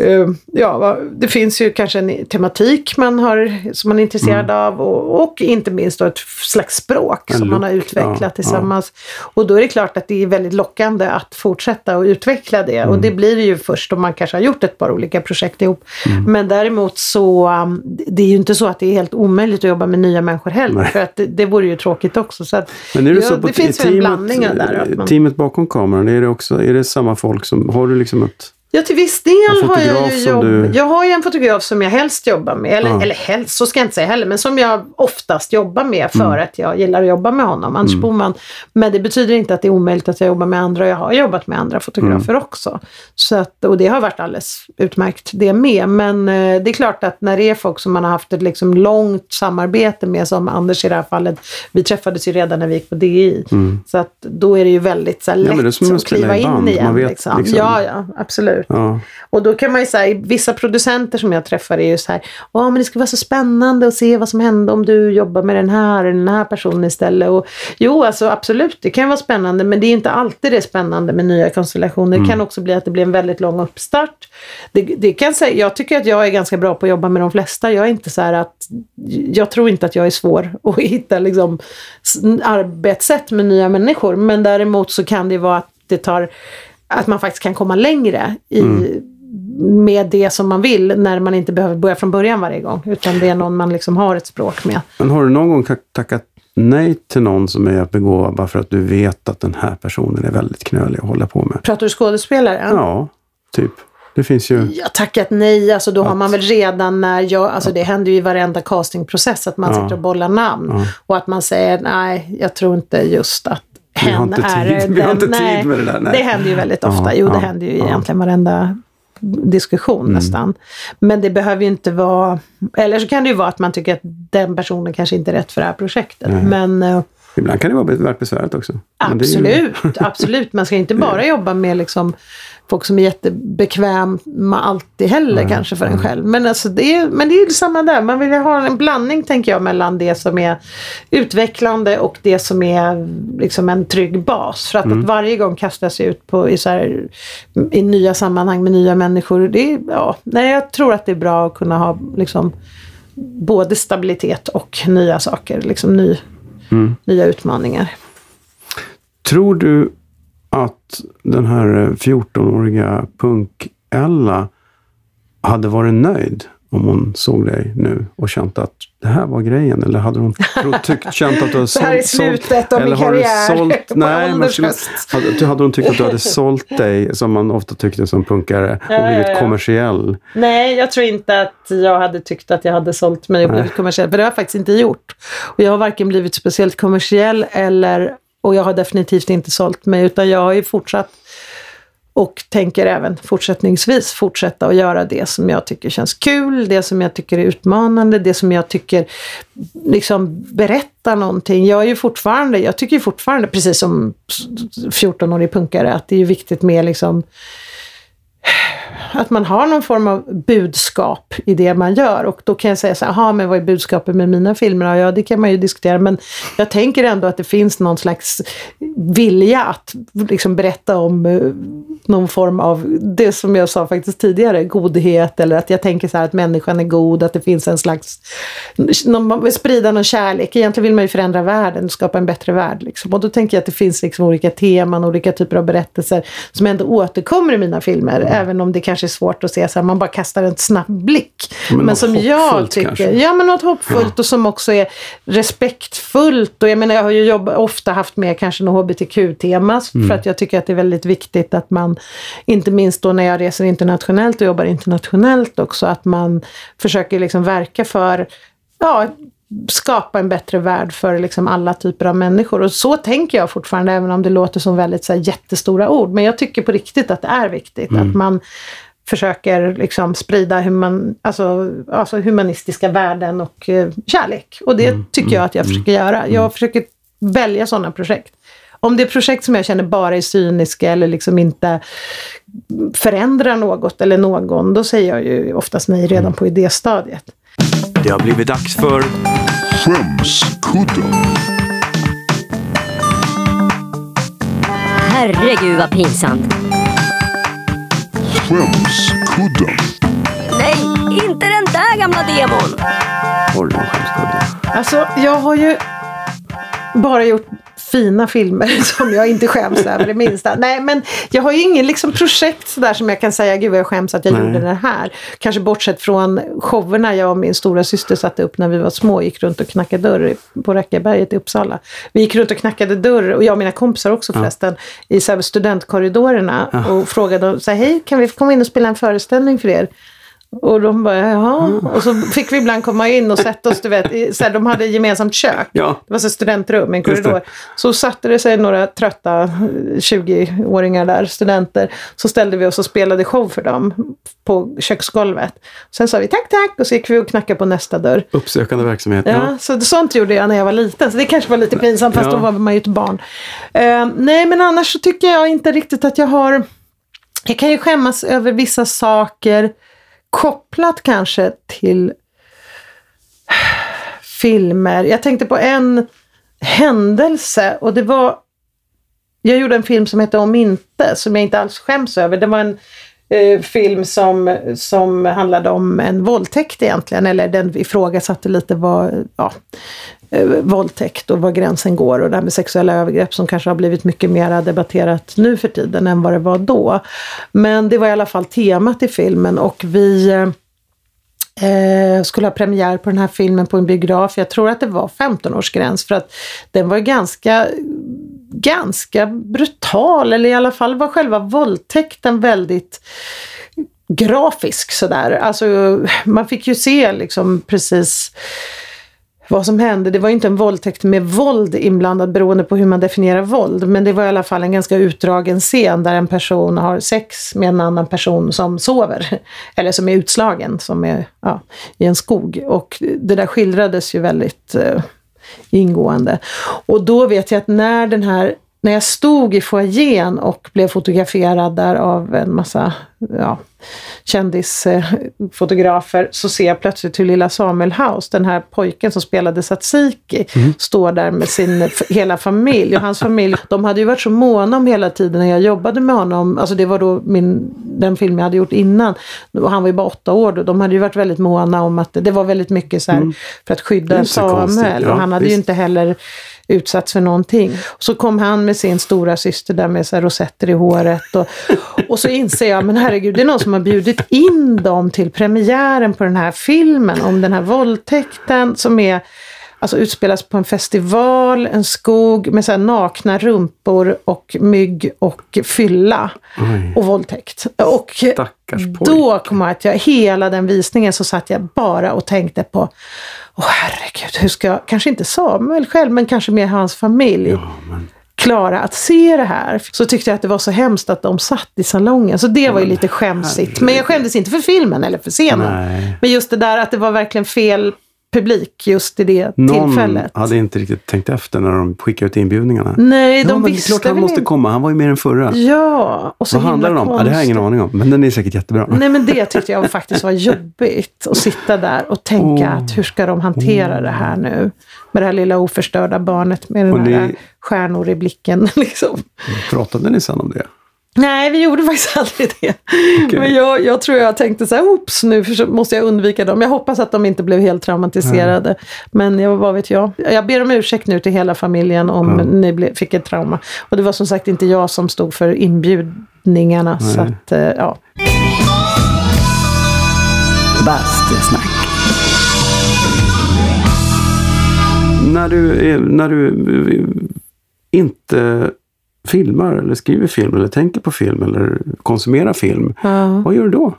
uh, ja, det finns ju kanske en tematik man har som man är intresserad mm. av och, och, inte minst då ett slags språk en som look, man har utvecklat ja, tillsammans. Ja. Och då är det klart att det är väldigt lockande att fortsätta och utveckla det. Mm. Och det blir det ju först om man kanske har gjort ett par olika projekt ihop. Mm. Men däremot så, um, det är ju inte så att det är helt omöjligt att jobba med nya människor heller. Nej. För att det, det vore ju tråkigt också. Så att, Men är det, så på det finns teamet, en blandning där. Man... Teamet bakom kameran, är det, också, är det samma folk som, har du liksom ett Ja, till viss del har jag ju jobb... Du... Jag har ju en fotograf som jag helst jobbar med. Eller, ja. eller helst, så ska jag inte säga heller. Men som jag oftast jobbar med för mm. att jag gillar att jobba med honom. Anders mm. Boman. Men det betyder inte att det är omöjligt att jag jobbar med andra. Jag har jobbat med andra fotografer mm. också. Så att, och det har varit alldeles utmärkt det med. Men eh, det är klart att när det är folk som man har haft ett liksom långt samarbete med, som Anders i det här fallet. Vi träffades ju redan när vi gick på DI. Mm. Så att då är det ju väldigt så här, lätt ja, att kliva in igen. Vet, liksom. Liksom. Ja, ja, absolut absolut. Ja. Och då kan man ju säga, vissa producenter som jag träffar är ju så här, ja men det skulle vara så spännande att se vad som händer om du jobbar med den här eller den här personen istället. Och, jo, alltså absolut, det kan vara spännande, men det är inte alltid det är spännande med nya konstellationer. Mm. Det kan också bli att det blir en väldigt lång uppstart. Det, det kan säga, jag tycker att jag är ganska bra på att jobba med de flesta. Jag är inte så här att, jag tror inte att jag är svår att hitta liksom, arbetssätt med nya människor. Men däremot så kan det vara att det tar att man faktiskt kan komma längre i, mm. med det som man vill när man inte behöver börja från början varje gång. Utan det är någon man liksom har ett språk med. Men har du någon gång tackat nej till någon som är begåvad bara för att du vet att den här personen är väldigt knölig att hålla på med? Pratar du skådespelare? Ja, typ. Det finns ju... Jag tackat nej, alltså då att... har man väl redan när jag, alltså det händer ju i varenda castingprocess att man ja. sitter och bollar namn. Ja. Och att man säger nej, jag tror inte just att hen tid, är... Inte nej, tid med det där. Nej. Det händer ju väldigt ofta. Ja, jo, det ja, händer ju ja. egentligen varenda diskussion mm. nästan. Men det behöver ju inte vara... Eller så kan det ju vara att man tycker att den personen kanske inte är rätt för det här projektet. Nej. Men... Uh, Ibland kan det vara värt besväret också. Absolut, ju... absolut. Man ska inte bara jobba med liksom folk som är jättebekväma alltid heller mm. kanske för en själv. Men, alltså det är, men det är ju samma där. Man vill ha en blandning tänker jag mellan det som är utvecklande och det som är liksom en trygg bas. För att, mm. att varje gång kastas ut på, i, så här, i nya sammanhang med nya människor. Det är, ja, nej, jag tror att det är bra att kunna ha liksom, både stabilitet och nya saker. Liksom ny, mm. Nya utmaningar. Tror du att den här 14-åriga punk-Ella hade varit nöjd om hon såg dig nu och känt att det här var grejen? Eller hade hon tyckt, känt att du hade sålt... det här är slutet sålt, av min karriär. Sålt, nej, men hade, hade hon tyckt att du hade sålt dig, som man ofta tyckte som punkare, och ja, blivit ja, ja. kommersiell? Nej, jag tror inte att jag hade tyckt att jag hade sålt mig och blivit kommersiell. För det har jag faktiskt inte gjort. Och jag har varken blivit speciellt kommersiell eller och jag har definitivt inte sålt mig utan jag har ju fortsatt och tänker även fortsättningsvis fortsätta att göra det som jag tycker känns kul, det som jag tycker är utmanande, det som jag tycker liksom berättar någonting. Jag är ju fortfarande, jag tycker ju fortfarande, precis som 14-årig punkare, att det är viktigt med liksom att man har någon form av budskap i det man gör. Och då kan jag säga så här, men vad är budskapet med mina filmer? Ja, det kan man ju diskutera, men jag tänker ändå att det finns någon slags vilja att liksom berätta om eh, någon form av, det som jag sa faktiskt tidigare, godhet eller att jag tänker så här att människan är god, att det finns en slags, man vill sprida någon kärlek. Egentligen vill man ju förändra världen, skapa en bättre värld. Liksom. Och då tänker jag att det finns liksom olika teman, olika typer av berättelser som ändå återkommer i mina filmer, mm. även om det kanske är svårt att se så här, man bara kastar en snabb blick. Men, men som jag tycker, kanske. ja men något hoppfullt ja. och som också är respektfullt. Och jag menar jag har ju jobb, ofta haft med kanske något hbtq-tema mm. för att jag tycker att det är väldigt viktigt att man, inte minst då när jag reser internationellt och jobbar internationellt också, att man försöker liksom verka för ja, skapa en bättre värld för liksom alla typer av människor. Och så tänker jag fortfarande, även om det låter som väldigt så här, jättestora ord. Men jag tycker på riktigt att det är viktigt mm. att man försöker liksom sprida human, alltså, alltså humanistiska värden och eh, kärlek. Och det mm. tycker jag att jag mm. försöker göra. Jag mm. försöker välja sådana projekt. Om det är projekt som jag känner bara är cyniska eller liksom inte förändrar något eller någon, då säger jag ju oftast nej redan mm. på idéstadiet. Det har blivit dags för Skämskudden. Herregud vad pinsamt. Skämskudden. Nej, inte den där gamla demon. Har du någon skämskudde? Alltså, jag har ju bara gjort fina filmer som jag inte skäms över det minsta. Nej, men jag har ju ingen liksom, projekt sådär som jag kan säga, gud jag skäms att jag Nej. gjorde det här. Kanske bortsett från showerna jag och min stora syster satte upp när vi var små, gick runt och knackade dörr på Räckaberget i Uppsala. Vi gick runt och knackade dörr, och jag och mina kompisar också förresten, ja. i så studentkorridorerna ja. och frågade, så här, hej, kan vi komma in och spela en föreställning för er? Och de bara, jaha. Mm. Och så fick vi ibland komma in och sätta oss, du vet, så här, de hade gemensamt kök. Ja. Det var så studentrum, en korridor. Så satte det sig några trötta 20-åringar där, studenter. Så ställde vi oss och spelade show för dem på köksgolvet. Sen sa vi tack, tack och så gick vi och knackade på nästa dörr. Uppsökande verksamhet. Ja, ja. så sånt gjorde jag när jag var liten. Så det kanske var lite pinsamt, fast ja. då var man ju ett barn. Uh, nej, men annars så tycker jag inte riktigt att jag har... Jag kan ju skämmas över vissa saker kopplat kanske till filmer. Jag tänkte på en händelse och det var jag gjorde en film som hette Om inte, som jag inte alls skäms över. Det var en eh, film som, som handlade om en våldtäkt egentligen, eller den ifrågasatte lite vad, ja, eh, våldtäkt och var gränsen går och det här med sexuella övergrepp som kanske har blivit mycket mer debatterat nu för tiden än vad det var då. Men det var i alla fall temat i filmen och vi eh, eh skulle ha premiär på den här filmen på en biograf. Jag tror att det var 15-årsgräns för att den var ganska ganska brutal, eller i alla fall var själva våldtäkten väldigt grafisk sådär. Alltså man fick ju se liksom precis vad som hände. Det var inte en våldtäkt med våld inblandad beroende på hur man definierar våld. Men det var i alla fall en ganska utdragen scen där en person har sex med en annan person som sover. Eller som är utslagen, som är ja, i en skog. Och det där skildrades ju väldigt eh, ingående. Och då vet jag att när den här när jag stod i foajén och blev fotograferad där av en massa ja, kändisfotografer så ser jag plötsligt hur lilla Samuel House, den här pojken som spelade Satsiki, mm. står där med sin hela familj. Och hans familj, de hade ju varit så måna om hela tiden när jag jobbade med honom. Alltså det var då min, den film jag hade gjort innan. Och han var ju bara åtta år då. De hade ju varit väldigt måna om att det var väldigt mycket så här, mm. för att skydda Samuel. Ja, och han hade visst. ju inte heller utsatts för någonting. Så kom han med sin stora syster där med så rosetter i håret. Och, och så inser jag, men herregud, det är någon som har bjudit in dem till premiären på den här filmen om den här våldtäkten som är alltså utspelas på en festival, en skog med så nakna rumpor och mygg och fylla Oj. och våldtäkt. Och då kom jag att jag, hela den visningen så satt jag bara och tänkte på Åh herregud, hur ska jag, kanske inte Samuel själv, men kanske mer hans familj. Ja, men klara att se det här. Så tyckte jag att det var så hemskt att de satt i salongen. Så det var ju lite skämsigt. Men jag skämdes inte för filmen eller för scenen. Nej. Men just det där att det var verkligen fel publik just i det Någon tillfället. hade inte riktigt tänkt efter när de skickade ut inbjudningarna. Nej, de ja, visste klart han måste komma. Han var ju med den förra. Ja. Och så Vad handlar den om? Ja, det har jag ingen aning om. Men den är säkert jättebra. Nej, men det tyckte jag faktiskt var jobbigt. Att sitta där och tänka oh. att hur ska de hantera oh. det här nu? Med det här lilla oförstörda barnet med den här stjärnor i blicken. Liksom. Pratade ni sen om det? Nej, vi gjorde faktiskt aldrig det. Okay. Men jag, jag tror jag tänkte så här, oops, nu måste jag undvika dem. Jag hoppas att de inte blev helt traumatiserade. Mm. Men jag, vad vet jag. Jag ber om ursäkt nu till hela familjen om mm. ni ble, fick ett trauma. Och det var som sagt inte jag som stod för inbjudningarna. Nej. Så att, eh, ja. Bastusnack. När du, när du inte filmar eller skriver film eller tänker på film eller konsumerar film. Ja. Vad gör du då?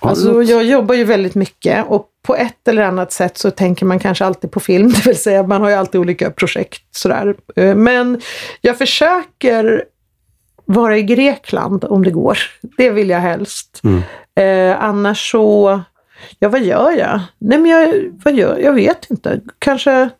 alltså, jag jobbar ju väldigt mycket och på ett eller annat sätt så tänker man kanske alltid på film, det vill säga man har ju alltid olika projekt sådär. Eh, men jag försöker vara i Grekland om det går. Det vill jag helst. Mm. Eh, annars så, ja vad gör jag? Nej men jag, vad gör jag? vet inte. Kanske,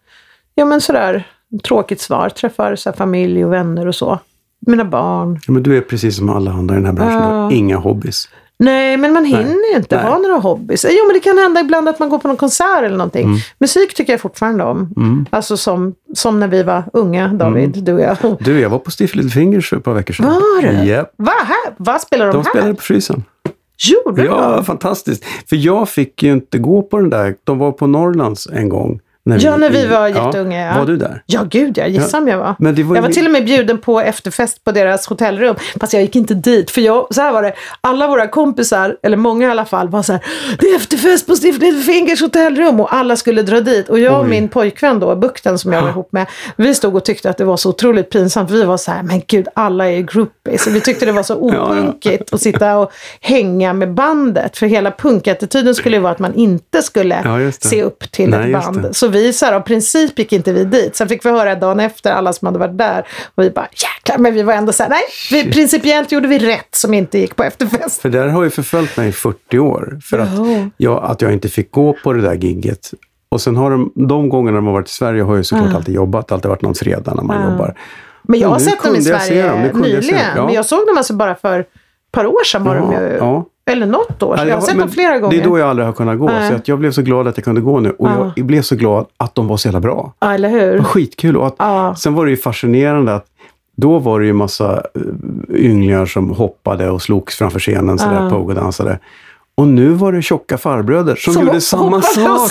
ja men sådär tråkigt svar. Träffar så familj och vänner och så. Mina barn. Ja, men du är precis som alla andra i den här branschen. Har inga hobbys. Nej, men man hinner ju inte Nej. ha några hobbys. Jo, men det kan hända ibland att man går på någon konsert eller någonting. Mm. Musik tycker jag fortfarande om. Alltså som, som när vi var unga, David, Mm. du och jag. Du, jag var på Stiff Little Fingers för ett par veckor sedan. Var du? Japp. Va? Här? Vad spelar de, De här? spelade på frysen. Gjorde Ja, de? fantastiskt. För jag fick ju inte gå på den där. De var på Norrlands en gång. Ja, när vi var jätteunga, ja. Var du där? Ja, gud ja. Gissa om jag var. Men det var jag var ju- till och med bjuden på efterfest på deras hotellrum. Fast jag gick inte dit. För jag, så här var det. Alla våra kompisar, eller många i alla fall, var så här. Det är efterfest på Little Fingers hotellrum. Och alla skulle dra dit. Och jag och Oj. min pojkvän då, Bukten som jag var ihop med. Vi stod och tyckte att det var så otroligt pinsamt. Vi var så här, men gud, alla är groupies. Och vi tyckte det var så ja. opunkigt att sitta och hänga med bandet. För hela punkattityden skulle ju vara att man inte skulle Ja, se upp till Nej, ett band. Så vi så här, av princip gick inte vi dit. Sen fick vi höra dagen efter, alla som hade varit där. Och vi bara, jäklar, men vi var ändå så här, nej, vi, principiellt gjorde vi rätt som inte gick på efterfest. För det har ju förföljt mig i 40 år. För att jag, att jag inte fick gå på det där gigget. Och sen har de, de gångerna de har varit i Sverige har jag såklart alltid jobbat. Alltid varit någon fredag när man jobbar. Men jag har sett dem i jag Sverige dem, jag nyligen. dem, ja. Men jag såg dem alltså bara för ett par år sedan var de Jaha, ju. ja. Eller något år sedan. Jag har sett dem flera gånger. Det är då jag aldrig har kunnat gå. Nej. Så att jag blev så glad att jag kunde gå nu. Och Ja. jag blev så glad att de var så jävla bra. Ja, eller Det hur? var skitkul. Och att, Ja. Sen var det ju fascinerande att då var det ju massa eh, ynglingar som hoppade och slogs framför scenen sådär, Ja. pogo-dansade. Och nu var det tjocka farbröder som, gjorde samma sak.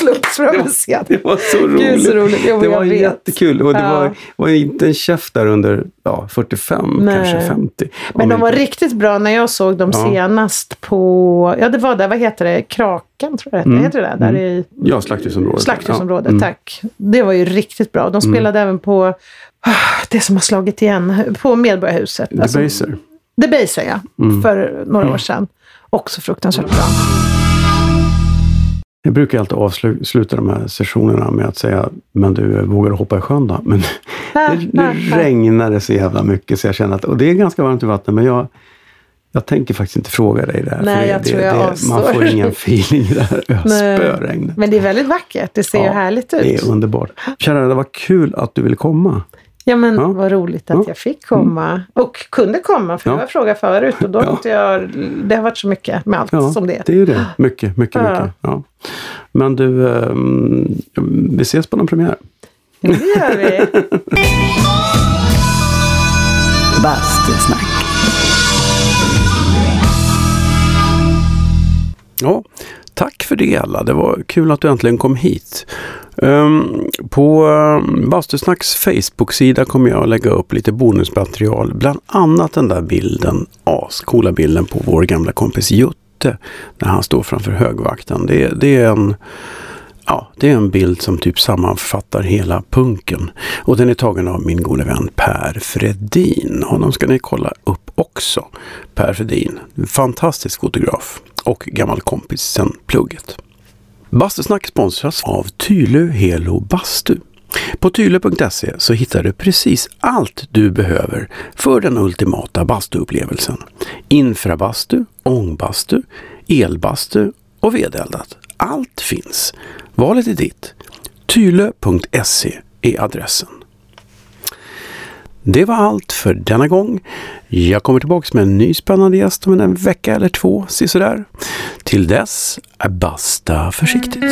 Det var så roligt. Gud, så roligt. Jo, det var vet. jättekul. Och det Ja. var, var inte en chef där under ja, 45, Nej. kanske 50. Men Om de var inte- riktigt bra när jag såg dem Ja. senast på, ja det var där, vad heter det, Kraken tror jag det heter, Mm. heter det där? där i Ja, slakthusområdet. Slakthusområdet, Ja. Mm. tack. Det var ju riktigt bra. De spelade även på, ah, det som har slagit igen, på Medborgarhuset. The Alltså, Baser. The Baser, ja. Mm. För några år sedan. Också fruktansvärt bra. Jag brukar alltid avsluta de här sessionerna med att säga, men du, vågar hoppa i sjön då? Men det, nu regnar det så jävla mycket så jag känner att, och det är ganska varmt i vattnet, men jag, jag tänker faktiskt inte fråga dig det här. Nej, för det, jag det, tror jag det, avstår. Man får ingen feeling i det här spöregnet. Men det är väldigt vackert. Det ser ju Ja, härligt ut. Det är underbart. Kära, det var kul att du ville komma. Ja men Ja. vad roligt att Ja. jag fick komma. Och kunde komma, för Ja. det var fråga förut. Och då Ja. inte jag, det har varit så mycket med allt Ja, som det är. det är ju det. Mycket, mycket, Ja. mycket. Ja. Men du, ehm, vi ses på någon premiär. Det gör vi. Bastusnack. Ja, tack för det alla. Det var kul att du äntligen kom hit. Um, på ehm, Bastusnacks Facebook-sida kommer jag att lägga upp lite bonusmaterial. Bland annat den där bilden, ascoola bilden på vår gamla kompis Jutte. När han står framför högvakten. Det, det är en Ja, det är en bild som typ sammanfattar hela punken. Och den är tagen av min gode vän Per Fredin. Honom ska ni kolla upp också. Per Fredin, fantastisk fotograf och gammal kompis sen plugget. Bastusnack sponsras av Tylö Helo Bastu. På tylö.se så hittar du precis allt du behöver för den ultimata bastuupplevelsen. Infrabastu, ångbastu, elbastu och vedeldat. Allt finns. Valet är ditt. Tylö.se är adressen. Det var allt för denna gång. Jag kommer tillbaka med en ny spännande gäst om en vecka eller två, sisådär. Till dess, basta försiktigt.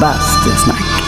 Bastusnack.